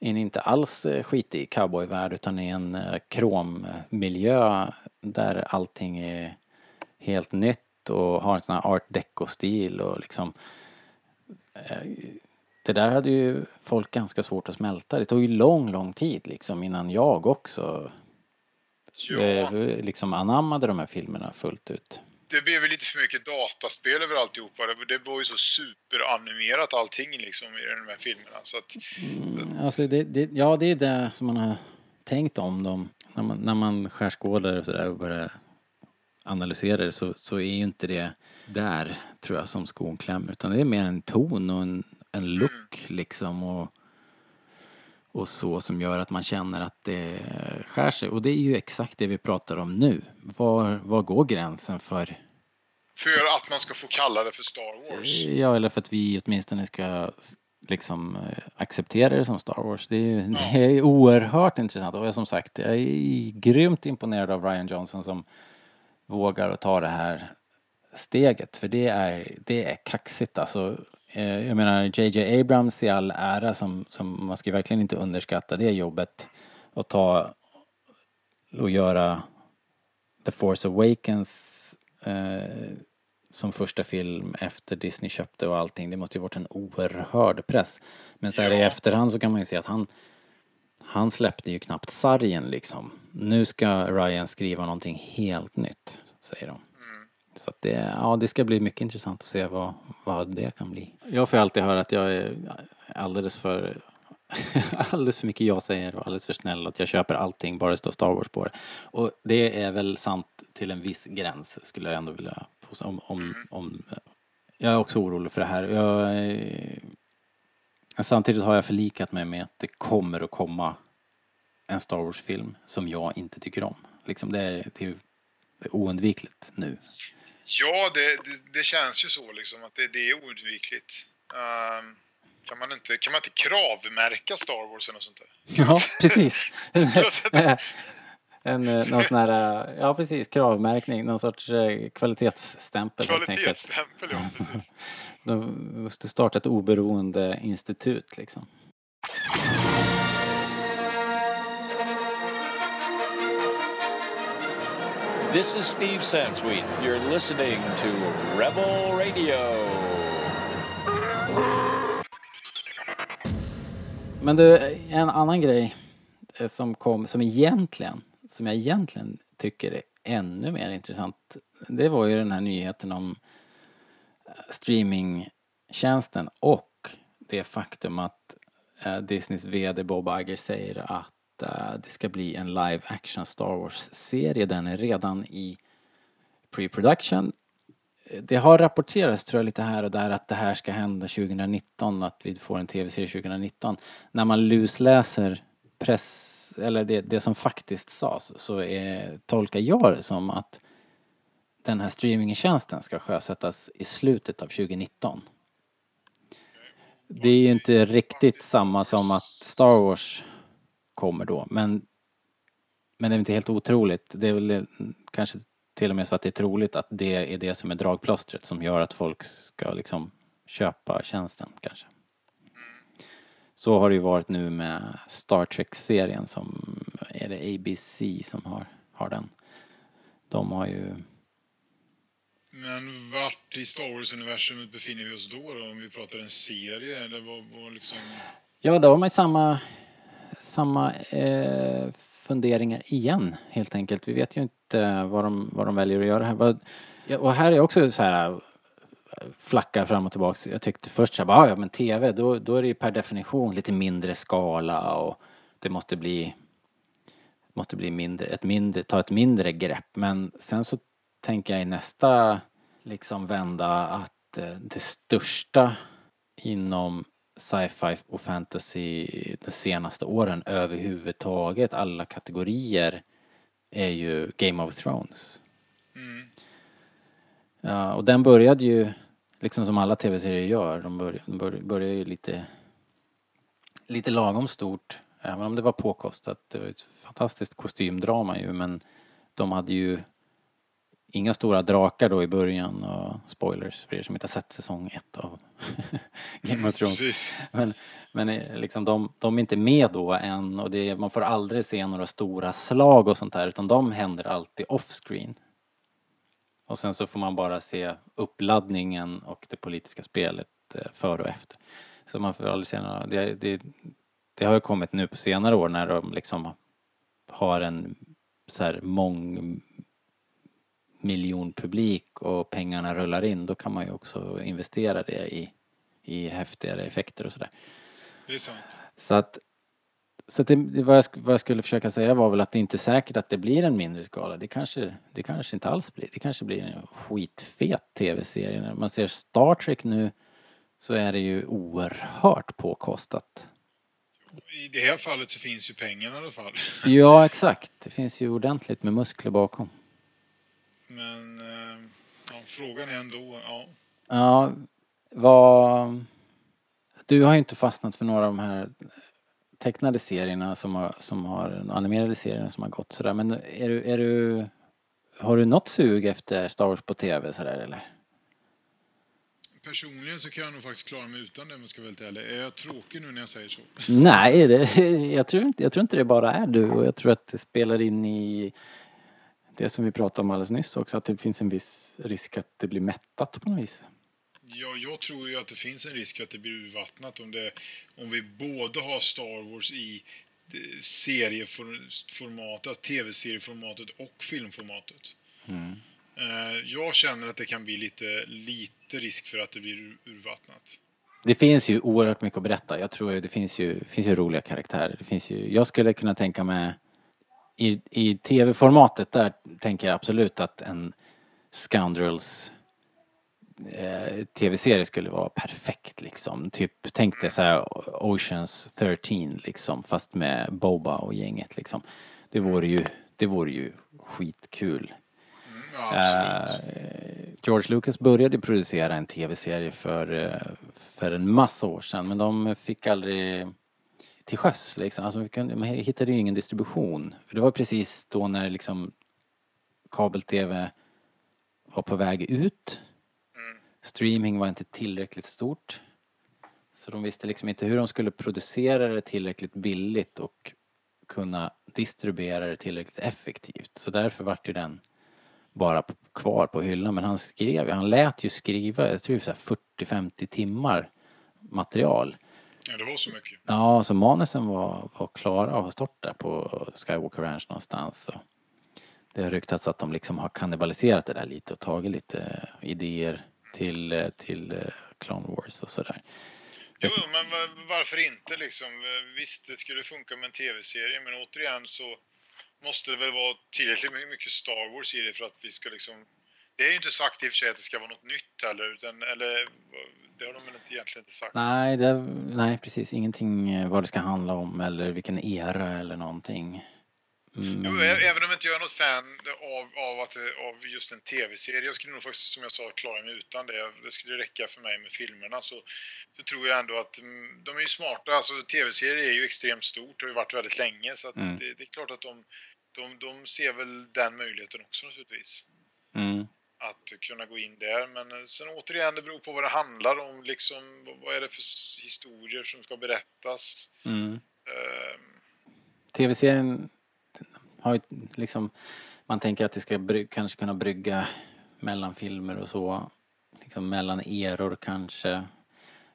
en inte alls eh, skitig cowboyvärld utan i en eh, krommiljö där allting är helt nytt och har en sån här art deco-stil och liksom eh, det där hade ju folk ganska svårt att smälta. Det tog ju lång, lång tid liksom innan jag också Ja, liksom anammade de här filmerna fullt ut. Det blev väl lite för mycket dataspel över alltihopa. Det, det var ju så superanimerat allting liksom i de här filmerna. Så att, Mm, alltså det, det, ja, det är det som man har tänkt om dem. När man, när man skärskådar och sådär och börjar analysera det så, så är ju inte det där, tror jag, som skon klämmer. Utan det är mer en ton och en, en look liksom och, och så som gör att man känner att det skär sig. Och det är ju exakt det vi pratar om nu. Var, var går gränsen för för att man ska få kalla det för Star Wars. Ja, eller för att vi åtminstone ska liksom acceptera det som Star Wars. Det är ju det är oerhört intressant och som sagt, jag är grymt imponerad av Ryan Johnson som vågar att ta det här steget. För det är, det är kaxigt alltså. Eh, Jag menar JJ Abrams i all ära som, som man ska ju verkligen inte underskatta det jobbet att ta och göra The Force Awakens eh, som första film efter Disney köpte och allting. Det måste ju varit en oerhörd press. Men så här i Ja. efterhand så kan man ju se att han han släppte ju knappt sargen liksom. Nu ska Ryan skriva någonting helt nytt, säger de. Så att det, ja, det ska bli mycket intressant att se vad, vad det kan bli. Jag får ju alltid höra att jag är alldeles för <laughs> alldeles för mycket jag säger och alldeles för snäll och att jag köper allting bara det står Star Wars på det. Och det är väl sant till en viss gräns skulle jag ändå vilja påstå. Om, om, om, jag är också orolig för det här. Jag, eh, samtidigt har jag förlikat mig med att det kommer att komma en Star Wars-film som jag inte tycker om. Liksom det, är- det är oundvikligt nu. Ja, det, det, det känns ju så liksom att det, det är oundvikligt. Ehm, kan, man inte, kan man inte kravmärka Star Wars eller något sånt där? Ja, <laughs> precis. <laughs> en, eh, någon sån här, eh, ja precis, kravmärkning, någon sorts eh, kvalitetsstämpel helt enkelt. Kvalitetsstämpel, ja. <laughs> De måste starta ett oberoende institut liksom. This is Steve Sansweet. You're listening to Rebel Radio. Men du, en annan grej eh, som kom, som egentligen, som jag egentligen tycker är ännu mer intressant, det var ju den här nyheten om eh, streamingtjänsten och det faktum att eh, Disneys VD Bob Iger säger att Eh, det ska bli en live action Star Wars-serie. Den är redan i pre-production det har rapporterats tror jag lite här och där att det här ska hända 2019, att vi får en tv-serie 2019. När man lusläser press, eller det, det som faktiskt sades, så är, tolkar jag det som att den här streamingtjänsten ska sjösättas i slutet av 2019. Det är ju inte riktigt samma som att Star Wars kommer då, men men det är inte helt otroligt. Det är väl eh, kanske till och med så att det är troligt att det är det som är dragplåstret som gör att folk ska liksom köpa tjänsten kanske. Så har det ju varit nu med Star Trek-serien som, är det ABC som har, har den? De har ju, Men vart i Star Wars-universumet befinner vi oss då, då? Om vi pratar en serie eller vad, vad liksom... ja då har man ju samma, samma eh, funderingar igen helt enkelt. Vi vet ju inte vad de, vad de väljer att göra här. Och här är också så här eh, flacka fram och tillbaks. Jag tyckte först så här, ah, ja men TV, då, då är det ju per definition lite mindre skala och det måste bli måste bli mindre, ett mindre, ta ett mindre grepp. Men sen så tänker jag i nästa liksom vända att eh, det största inom sci-fi och fantasy de senaste åren överhuvudtaget, alla kategorier, är ju Game of Thrones. Mm. Ja, och den började ju, liksom som alla tv-serier gör, de börjar, de börjar, börjar ju lite, lite lagom stort. Även om det var påkostat. Det var ett fantastiskt kostymdrama ju, men de hade ju inga stora drakar då i början och spoilers för er som inte har sett säsong ett av <laughs> Game of Thrones. Men, men eh, liksom de, de är inte med då än och det, man får aldrig se några stora slag och sånt där utan de händer alltid off-screen. Och sen så får man bara se uppladdningen och det politiska spelet eh, före och efter. Så man får aldrig se några, det, det, det har ju kommit nu på senare år när de liksom har en så här mång miljonpublik och pengarna rullar in, då kan man ju också investera det i, i häftigare effekter och sådär. Det är sant. Så att, så att det, vad, jag, vad jag skulle försöka säga var väl att det inte är säkert att det blir en mindre skala. Det kanske, det kanske inte alls blir. Det kanske blir en skitfet tv-serie. När man ser Star Trek nu så är det ju oerhört påkostat. I det här fallet så finns ju pengarna i alla fall. Ja, exakt. Det finns ju ordentligt med muskler bakom. Men eh, ja, frågan är ändå, ja. Ja, vad... Du har ju inte fastnat för några av de här tecknade serierna som har, som har animerade serierna som har gått sådär. Men är du, är du... Har du något sug efter Star Wars på TV sådär eller? Personligen så kan jag nog faktiskt klara mig utan det om jag ska vara helt ärlig. Är jag tråkig nu när jag säger så? Nej, det, jag, tror inte, jag tror inte det bara är du och jag tror att det spelar in i det som vi pratade om alldeles nyss också, att det finns en viss risk att det blir mättat på något vis. Ja, jag tror ju att det finns en risk att det blir urvattnat om, det, om vi både har Star Wars i eh, serieformatet, tv-serieformatet och filmformatet. Eh, Jag känner att det kan bli lite, lite risk för att det blir ur- urvattnat. Det finns ju oerhört mycket att berätta. Jag tror det finns ju, finns ju roliga karaktärer. Det finns ju, jag skulle kunna tänka mig i, i tv-formatet där tänker jag absolut att en Scoundrels eh, tv-serie skulle vara perfekt liksom. Typ, tänk dig så här Oceans 13 liksom fast med Boba och gänget liksom. Det vore ju, det vore ju skitkul. Mm, ja. Eh, George Lucas började producera en tv-serie för, eh, för en massa år sedan men de fick aldrig till sjöss liksom. Alltså, kunde- man hittade ju ingen distribution. För det var precis då när liksom kabel-tv var på väg ut. Streaming var inte tillräckligt stort. Så de visste liksom inte hur de skulle producera det tillräckligt billigt och kunna distribuera det tillräckligt effektivt. Så därför vart ju den bara kvar på hyllan. Men han skrev, han lät ju skriva, jag tror så här 40-50 timmar material. Ja, det var så mycket. Ja, så manusen var, var klara och har stått där på Skywalker Ranch någonstans. Så det har ryktats att de liksom har kannibaliserat det där lite och tagit lite eh, idéer till, eh, till eh, Clone Wars och sådär. Jo, men va- varför inte liksom? Visst, det skulle funka med en tv-serie, men återigen så måste det väl vara tillräckligt my- mycket Star Wars i det för att vi ska liksom... Det är ju inte sagt i och för sig att det ska vara något nytt heller, utan, eller det har de väl egentligen inte sagt. Nej, det, nej, precis. Ingenting eh, vad det ska handla om eller vilken era eller någonting. Mm. Jo, även om jag inte jag är något fan av, av, att, av just en tv-serie, jag skulle nog faktiskt som jag sa klara mig utan det. Det skulle räcka för mig med filmerna. Så, så tror jag ändå att mm, de är ju smarta. Alltså tv-serier är ju extremt stort, det har ju varit väldigt länge. Så Mm. det, det är klart att de, de, de ser väl den möjligheten också naturligtvis. Mm. Att kunna gå in där. Men eh, sen återigen, det beror på vad det handlar om. Liksom, vad- är det för historier som ska berättas? Mm. Ehm, Tv-serien har ju liksom, man tänker att det ska kanske kunna brygga mellan filmer och så. Liksom mellan eror kanske.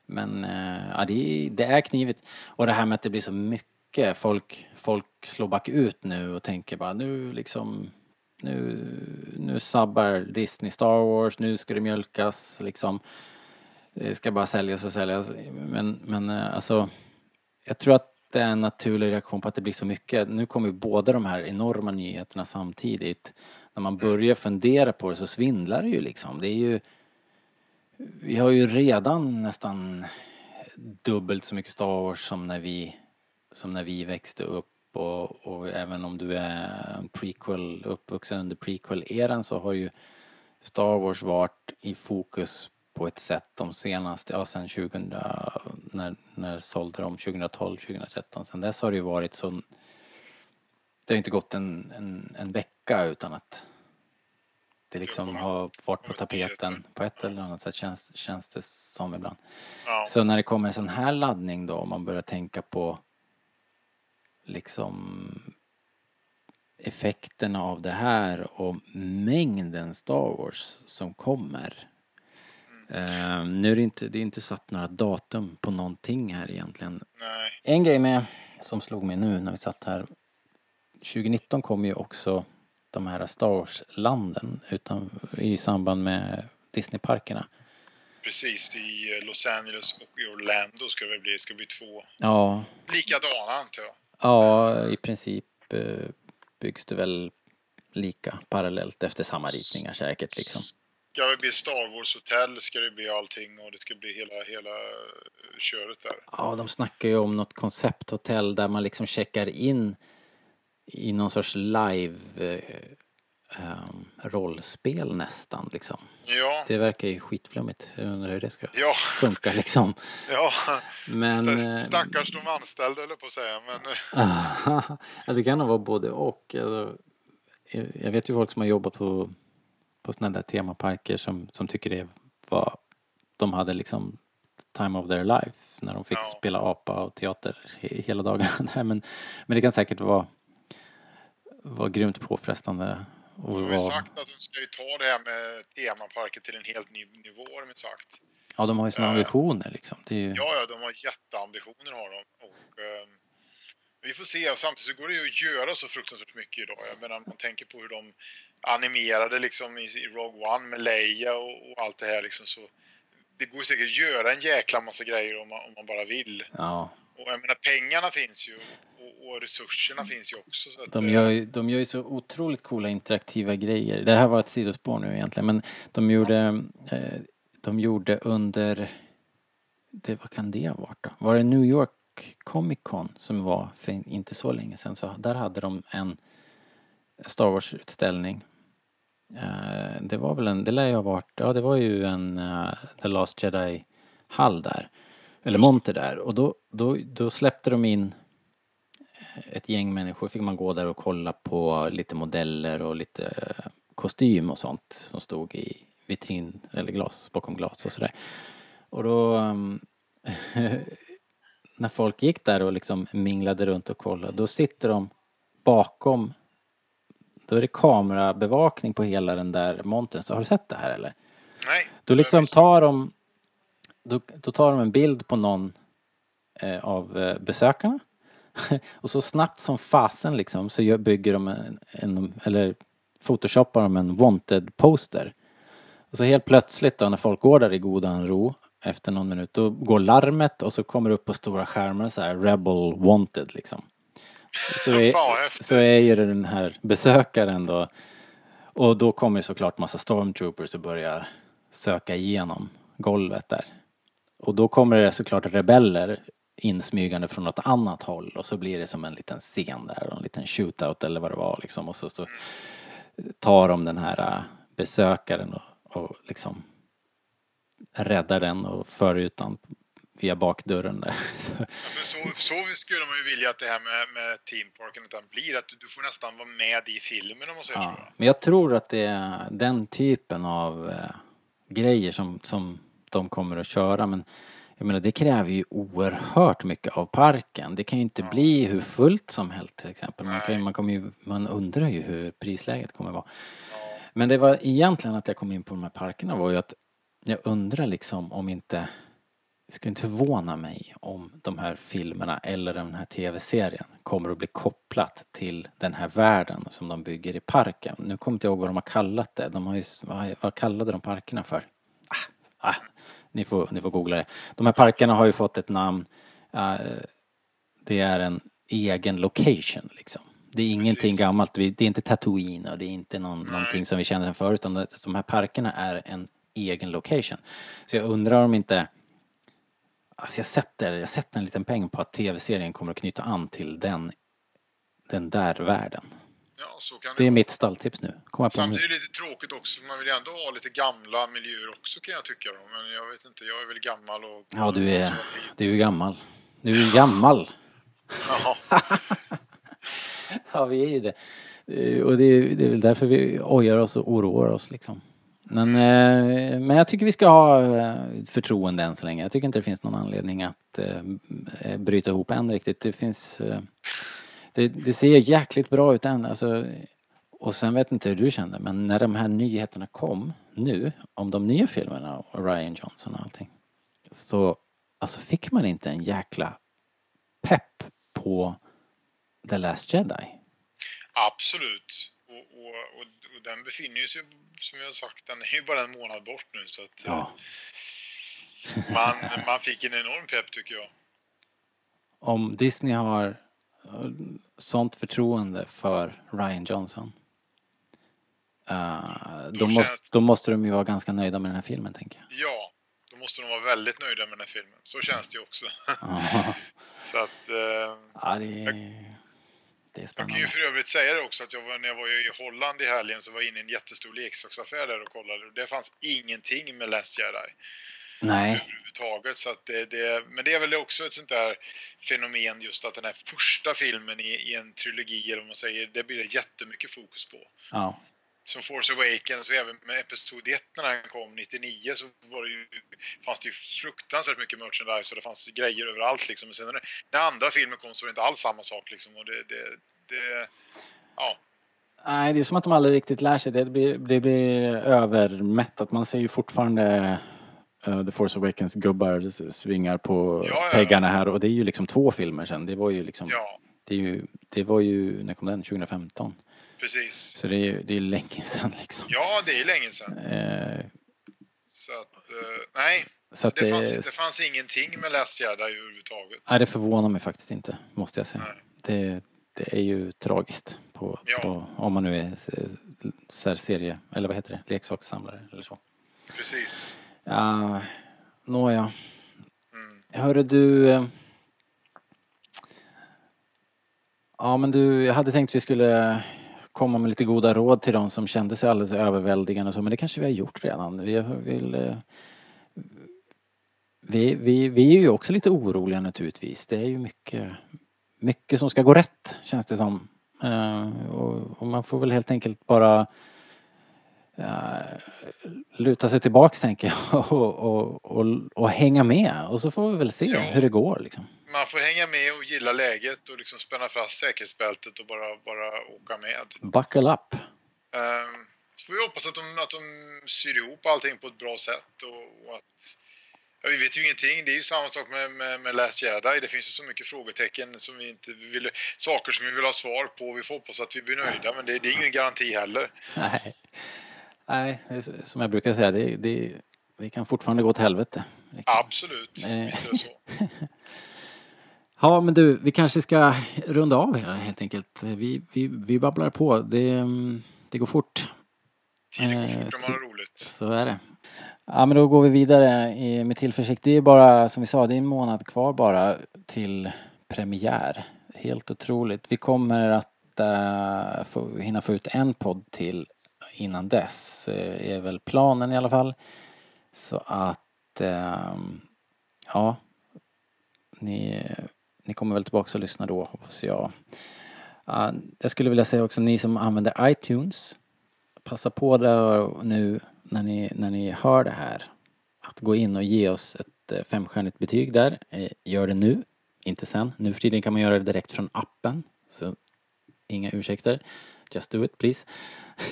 Men eh, ja, det, är- det är knivigt. Och det här med att det blir så mycket. Folk, folk slår bakut nu och tänker bara nu liksom nu, nu sabbar Disney Star Wars, nu ska det mjölkas liksom. Det ska bara säljas och säljas. Men, men eh, alltså jag tror att det är en naturlig reaktion på att det blir så mycket. Nu kommer ju båda de här enorma nyheterna samtidigt. När man börjar fundera på det så svindlar det ju liksom. Det är ju... Vi har ju redan nästan dubbelt så mycket Star Wars som när vi, som när vi växte upp. Och, och även om du är prequel, uppvuxen under prequel-eran så har ju Star Wars varit i fokus på ett sätt de senaste, ja sen 2000, när, när sålde de 2012, 2013. Sen dess har det ju varit så, det har inte gått en, en, en vecka utan att det liksom har varit på tapeten på ett eller annat sätt känns, känns det som ibland. Ja. Så när det kommer en sån här laddning då, om man börjar tänka på liksom effekterna av det här och mängden Star Wars som kommer. Eh, nu är det inte, det är inte satt några datum på någonting här egentligen. Nej. En grej med, som slog mig nu när vi satt här. 2019 kom ju också de här Star Wars-landen utan, i samband med Disneyparkerna. Precis, i eh, Los Angeles och i Orlando ska det bli. Ska bli två Ja, likadana antar jag. Ja i princip eh, byggs det väl lika parallellt efter samma ritningar säkert liksom. Ska det bli Star Wars-hotell, ska det bli allting och det ska bli hela, hela eh, köret där. Ja, de snackar ju om något koncepthotell där man liksom checkar in i någon sorts live eh, rollspel nästan liksom. Ja, Det verkar ju skitflummigt. Jag undrar hur det ska ja, funka liksom. <laughs> ja. Men... eh, Stackars de anställda eller på att säga, men eh, <laughs> det kan nog vara både och. Alltså, jag vet ju folk som har jobbat på, på sådana där temaparker som, som tycker det var, de hade liksom time of their life när de fick Ja. spela apa och teater he, hela dagarna <laughs> där. Men, men det kan säkert vara, vara grymt påfrestande. Och de har ju sagt att de ska ju ta det här med temaparker till en helt ny nivå har de sagt. ja, de har ju sina Ja. ambitioner liksom. Ju, Ja, ja, de har jätteambitioner har de. Och, ehm, vi får se. Samtidigt så går det ju att göra så fruktansvärt mycket idag. Jag menar, man tänker på hur de animerade liksom i, i Rogue One med Leia och, och allt det här liksom så. Det går säkert att göra en jäkla massa grejer om man, om man bara vill. ja, Och jag menar, pengarna finns ju och, och resurserna finns ju också. Så att, De eh, gör, ju, de gör ju så otroligt coola interaktiva grejer. Det här var ett sidospår nu egentligen men de gjorde, eh, de gjorde under, det, vad kan det ha varit då? Var det New York Comic Con som var för inte så länge sedan så där hade de en Star Wars-utställning. Eh, det var väl en, det lär ju ha varit, ja det var ju en The Last Jedi-hall där. Eller monter där och då, då, då släppte de in ett gäng människor fick man gå där och kolla på lite modeller och lite eh, kostym och sånt som stod i vitrin eller glas, bakom glas och sådär. Och då um, <laughs> när folk gick där och liksom minglade runt och kollade, då sitter de bakom då är det kamerabevakning på hela den där montern. Så har du sett det här eller? Nej. Då liksom tar de då, då tar de en bild på någon eh, av eh, besökarna <laughs> och så snabbt som fasen liksom så bygger de en, en eller photoshoppar de en wanted poster. Och så helt plötsligt då när folk går där i godan ro efter någon minut då går larmet och så kommer det upp på stora skärmar så här Rebel wanted liksom. Så är, så är ju den här besökaren då och då kommer såklart massa stormtroopers och börjar söka igenom golvet där. Och då kommer det såklart rebeller insmygande från något annat håll och så blir det som en liten scen där, en liten shootout eller vad det var liksom och så, så tar de den här äh, besökaren och, och liksom räddar den och för ut den via bakdörren där. <laughs> Så, Ja, så, så skulle man ju vilja att det här med, med Team Parken utan blir att du, du får nästan vara med i filmen om man säger ja. så. Men jag tror att det är den typen av eh, grejer som, som de kommer att köra men jag menar det kräver ju oerhört mycket av parken. Det kan ju inte bli hur fullt som helst till exempel. Man, kan, man, kommer ju, man undrar ju hur prisläget kommer att vara. Men det var egentligen att jag kom in på de här parkerna var ju att jag undrar liksom om inte det skulle inte förvåna mig om de här filmerna eller den här tv-serien kommer att bli kopplat till den här världen som de bygger i parken. Nu kommer inte jag ihåg vad de har kallat det. De har ju, vad, vad kallade de parkerna för? Ah, ah, ni, får, ni får googla det. De här parkerna har ju fått ett namn. eh, det är en egen location liksom. Det är ingenting gammalt. Vi- Det är inte Tatooine och det är inte någon, någonting som vi känner sedan förut. Utan de här parkerna är en egen location. Så jag undrar om inte Alltså jag sätter, jag sätter en liten peng på att tv-serien kommer att knyta an till den, den där världen. Det är mitt stalltips nu. Kommer jag på Samtidigt är det lite tråkigt också, för man vill ju ändå ha lite gamla miljöer också kan jag tycka då. Men jag vet inte, jag är väl gammal och... Ja, du är, du är gammal. Du är gammal. Ja, <laughs> Ja, vi är ju det. Eh, Och det är, det är väl därför vi ojar oss och oroar oss liksom. Men, eh, men jag tycker vi ska ha eh, förtroende än så länge. Jag tycker inte det finns någon anledning att bryta ihop än riktigt. Det finns... Eh, det, det ser jäkligt bra ut än. Alltså, och sen vet inte hur du kände, men när de här nyheterna kom nu om de nya filmerna och Ryan Johnson och allting. Så alltså fick man inte en jäkla pepp på The Last Jedi? Absolut. Och, och, och, och den befinner sig, som jag sagt, den är ju bara en månad bort nu så att eh, Ja. man, man fick en enorm pepp tycker jag. Om Disney har eh, sånt förtroende för Ryan Johnson. eh, då, måste, då måste de ju vara ganska nöjda med den här filmen tänker jag. Ja, då måste de vara väldigt nöjda med den här filmen. Så känns det ju också. <laughs> Så att, eh, ja det, är jag kan ju för övrigt säga det också att jag var, när jag var i Holland i helgen så var jag inne i en jättestor leksaksaffär där och kollade och det fanns ingenting med Last Jedi. Nej, överhuvudtaget. Så det, det, men det är väl också ett sånt där fenomen just att den här första filmen i, i en trilogi, eller vad man säger, det blir det jättemycket fokus på. ja. Som Force Awakens och även med Episod 1 när den kom 99 så var det ju, fanns det ju fruktansvärt mycket merchandise och det fanns grejer överallt liksom. Men sen när, när andra filmen kom så var det inte alls samma sak liksom. Och det, det, det ja, Nej, det är som att de aldrig riktigt lär sig. Det blir, det blir övermättat. Man ser ju fortfarande eh, The Force Awakens gubbar s- svingar på Ja, ja, peggarna här och det är ju liksom två filmer sen. Det var ju liksom, ja, det, ju, det var ju, när kom den? 2015. precis. Så det är ju det är länge sedan liksom. Ja, det är länge sedan. Eh, Så att, eh, nej. så att Det det, fanns, det fanns ingenting med Last Jedi överhuvudtaget. Nej, det förvånar mig faktiskt inte, måste jag säga. Det, det är ju tragiskt på, Ja. på, om man nu är så serie, eller vad heter det, leksakssamlare eller så. Precis. Ja, nåja. Mm. Hörru du. eh, Ja men du, jag hade tänkt vi skulle komma med lite goda råd till de som kände sig alldeles överväldigande och så, men det kanske vi har gjort redan. Vi vill... eh, Vi, vi, vi är ju också lite oroliga naturligtvis. Det är ju mycket, mycket som ska gå rätt, känns det som. Eh, och, och man får väl helt enkelt bara luta sig tillbaks tänker jag <laughs> och, och, och, och hänga med. Och så får vi väl se Ja. hur det går liksom. Man får hänga med och gilla läget och liksom spänna fast säkerhetsbältet och bara, bara åka med. Buckle up. Ehm, så får vi hoppas att de, att de syr ihop allting på ett bra sätt och, och att Ja, vi vet ju ingenting. Det är ju samma sak med, med, med Last Jedi. Det finns ju så mycket frågetecken som vi inte vill, saker som vi vill ha svar på. Vi får hoppas att vi blir nöjda, men det, det är ingen garanti heller. <laughs> Nej. Nej, är som jag brukar säga, det, det, det kan fortfarande gå åt helvete. Liksom. Absolut, Eh. visst är det så. <laughs> Ja, men du, vi kanske ska runda av här helt enkelt. Vi, vi, vi babblar på. Det, det går fort. Tiden går Eh, fort om man har roligt. Så är det. Ja, men då går vi vidare med tillförsikt. Det är bara, som vi sa, det är en månad kvar bara till premiär. Helt otroligt. Vi kommer att uh, få, hinna få ut en podd till innan dess, eh, är väl planen i alla fall. Så att, ehm, ja, ni, ni kommer väl tillbaka och lyssna då hoppas jag. Jag skulle vilja säga också ni som använder iTunes, passa på där nu när ni, när ni hör det här att gå in och ge oss ett eh, femstjärnigt betyg där. Eh, gör det nu, inte sen. Nu för tiden kan man göra det direkt från appen. Så inga ursäkter. Just do it please.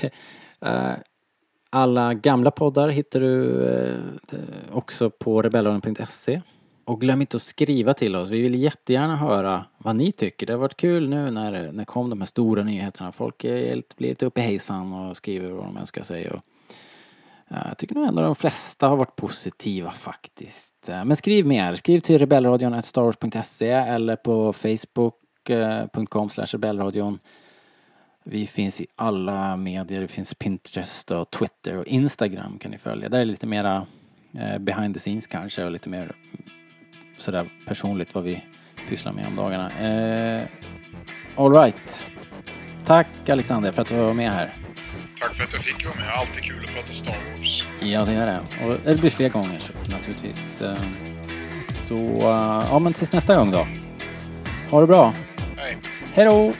<laughs> Eh, alla gamla poddar hittar du eh, också på rebellradion.se. Och glöm inte att skriva till oss. Vi vill jättegärna höra vad ni tycker. Det har varit kul nu när, när kom de här stora nyheterna. Folk är blir lite uppe i hejsan och skriver vad de önskar sig. Och, eh, jag tycker nog ändå de flesta har varit positiva faktiskt. Men skriv mer. Skriv till Rebellradion.starwars.se eller på facebook.com rebellradion. Vi finns i alla medier. Det finns Pinterest och Twitter och Instagram kan ni följa. Där är det lite mera eh, behind the scenes kanske och lite mer sådär personligt vad vi pysslar med om dagarna. Eh, all right. Tack Alexander för att du var med här. Tack för att jag fick vara med. Alltid kul att prata Star Wars. Ja, det är det. Och det blir fler gånger så, naturligtvis. Eh, Så, eh, ja men tills nästa gång då. Ha det bra. Hej. Hej då!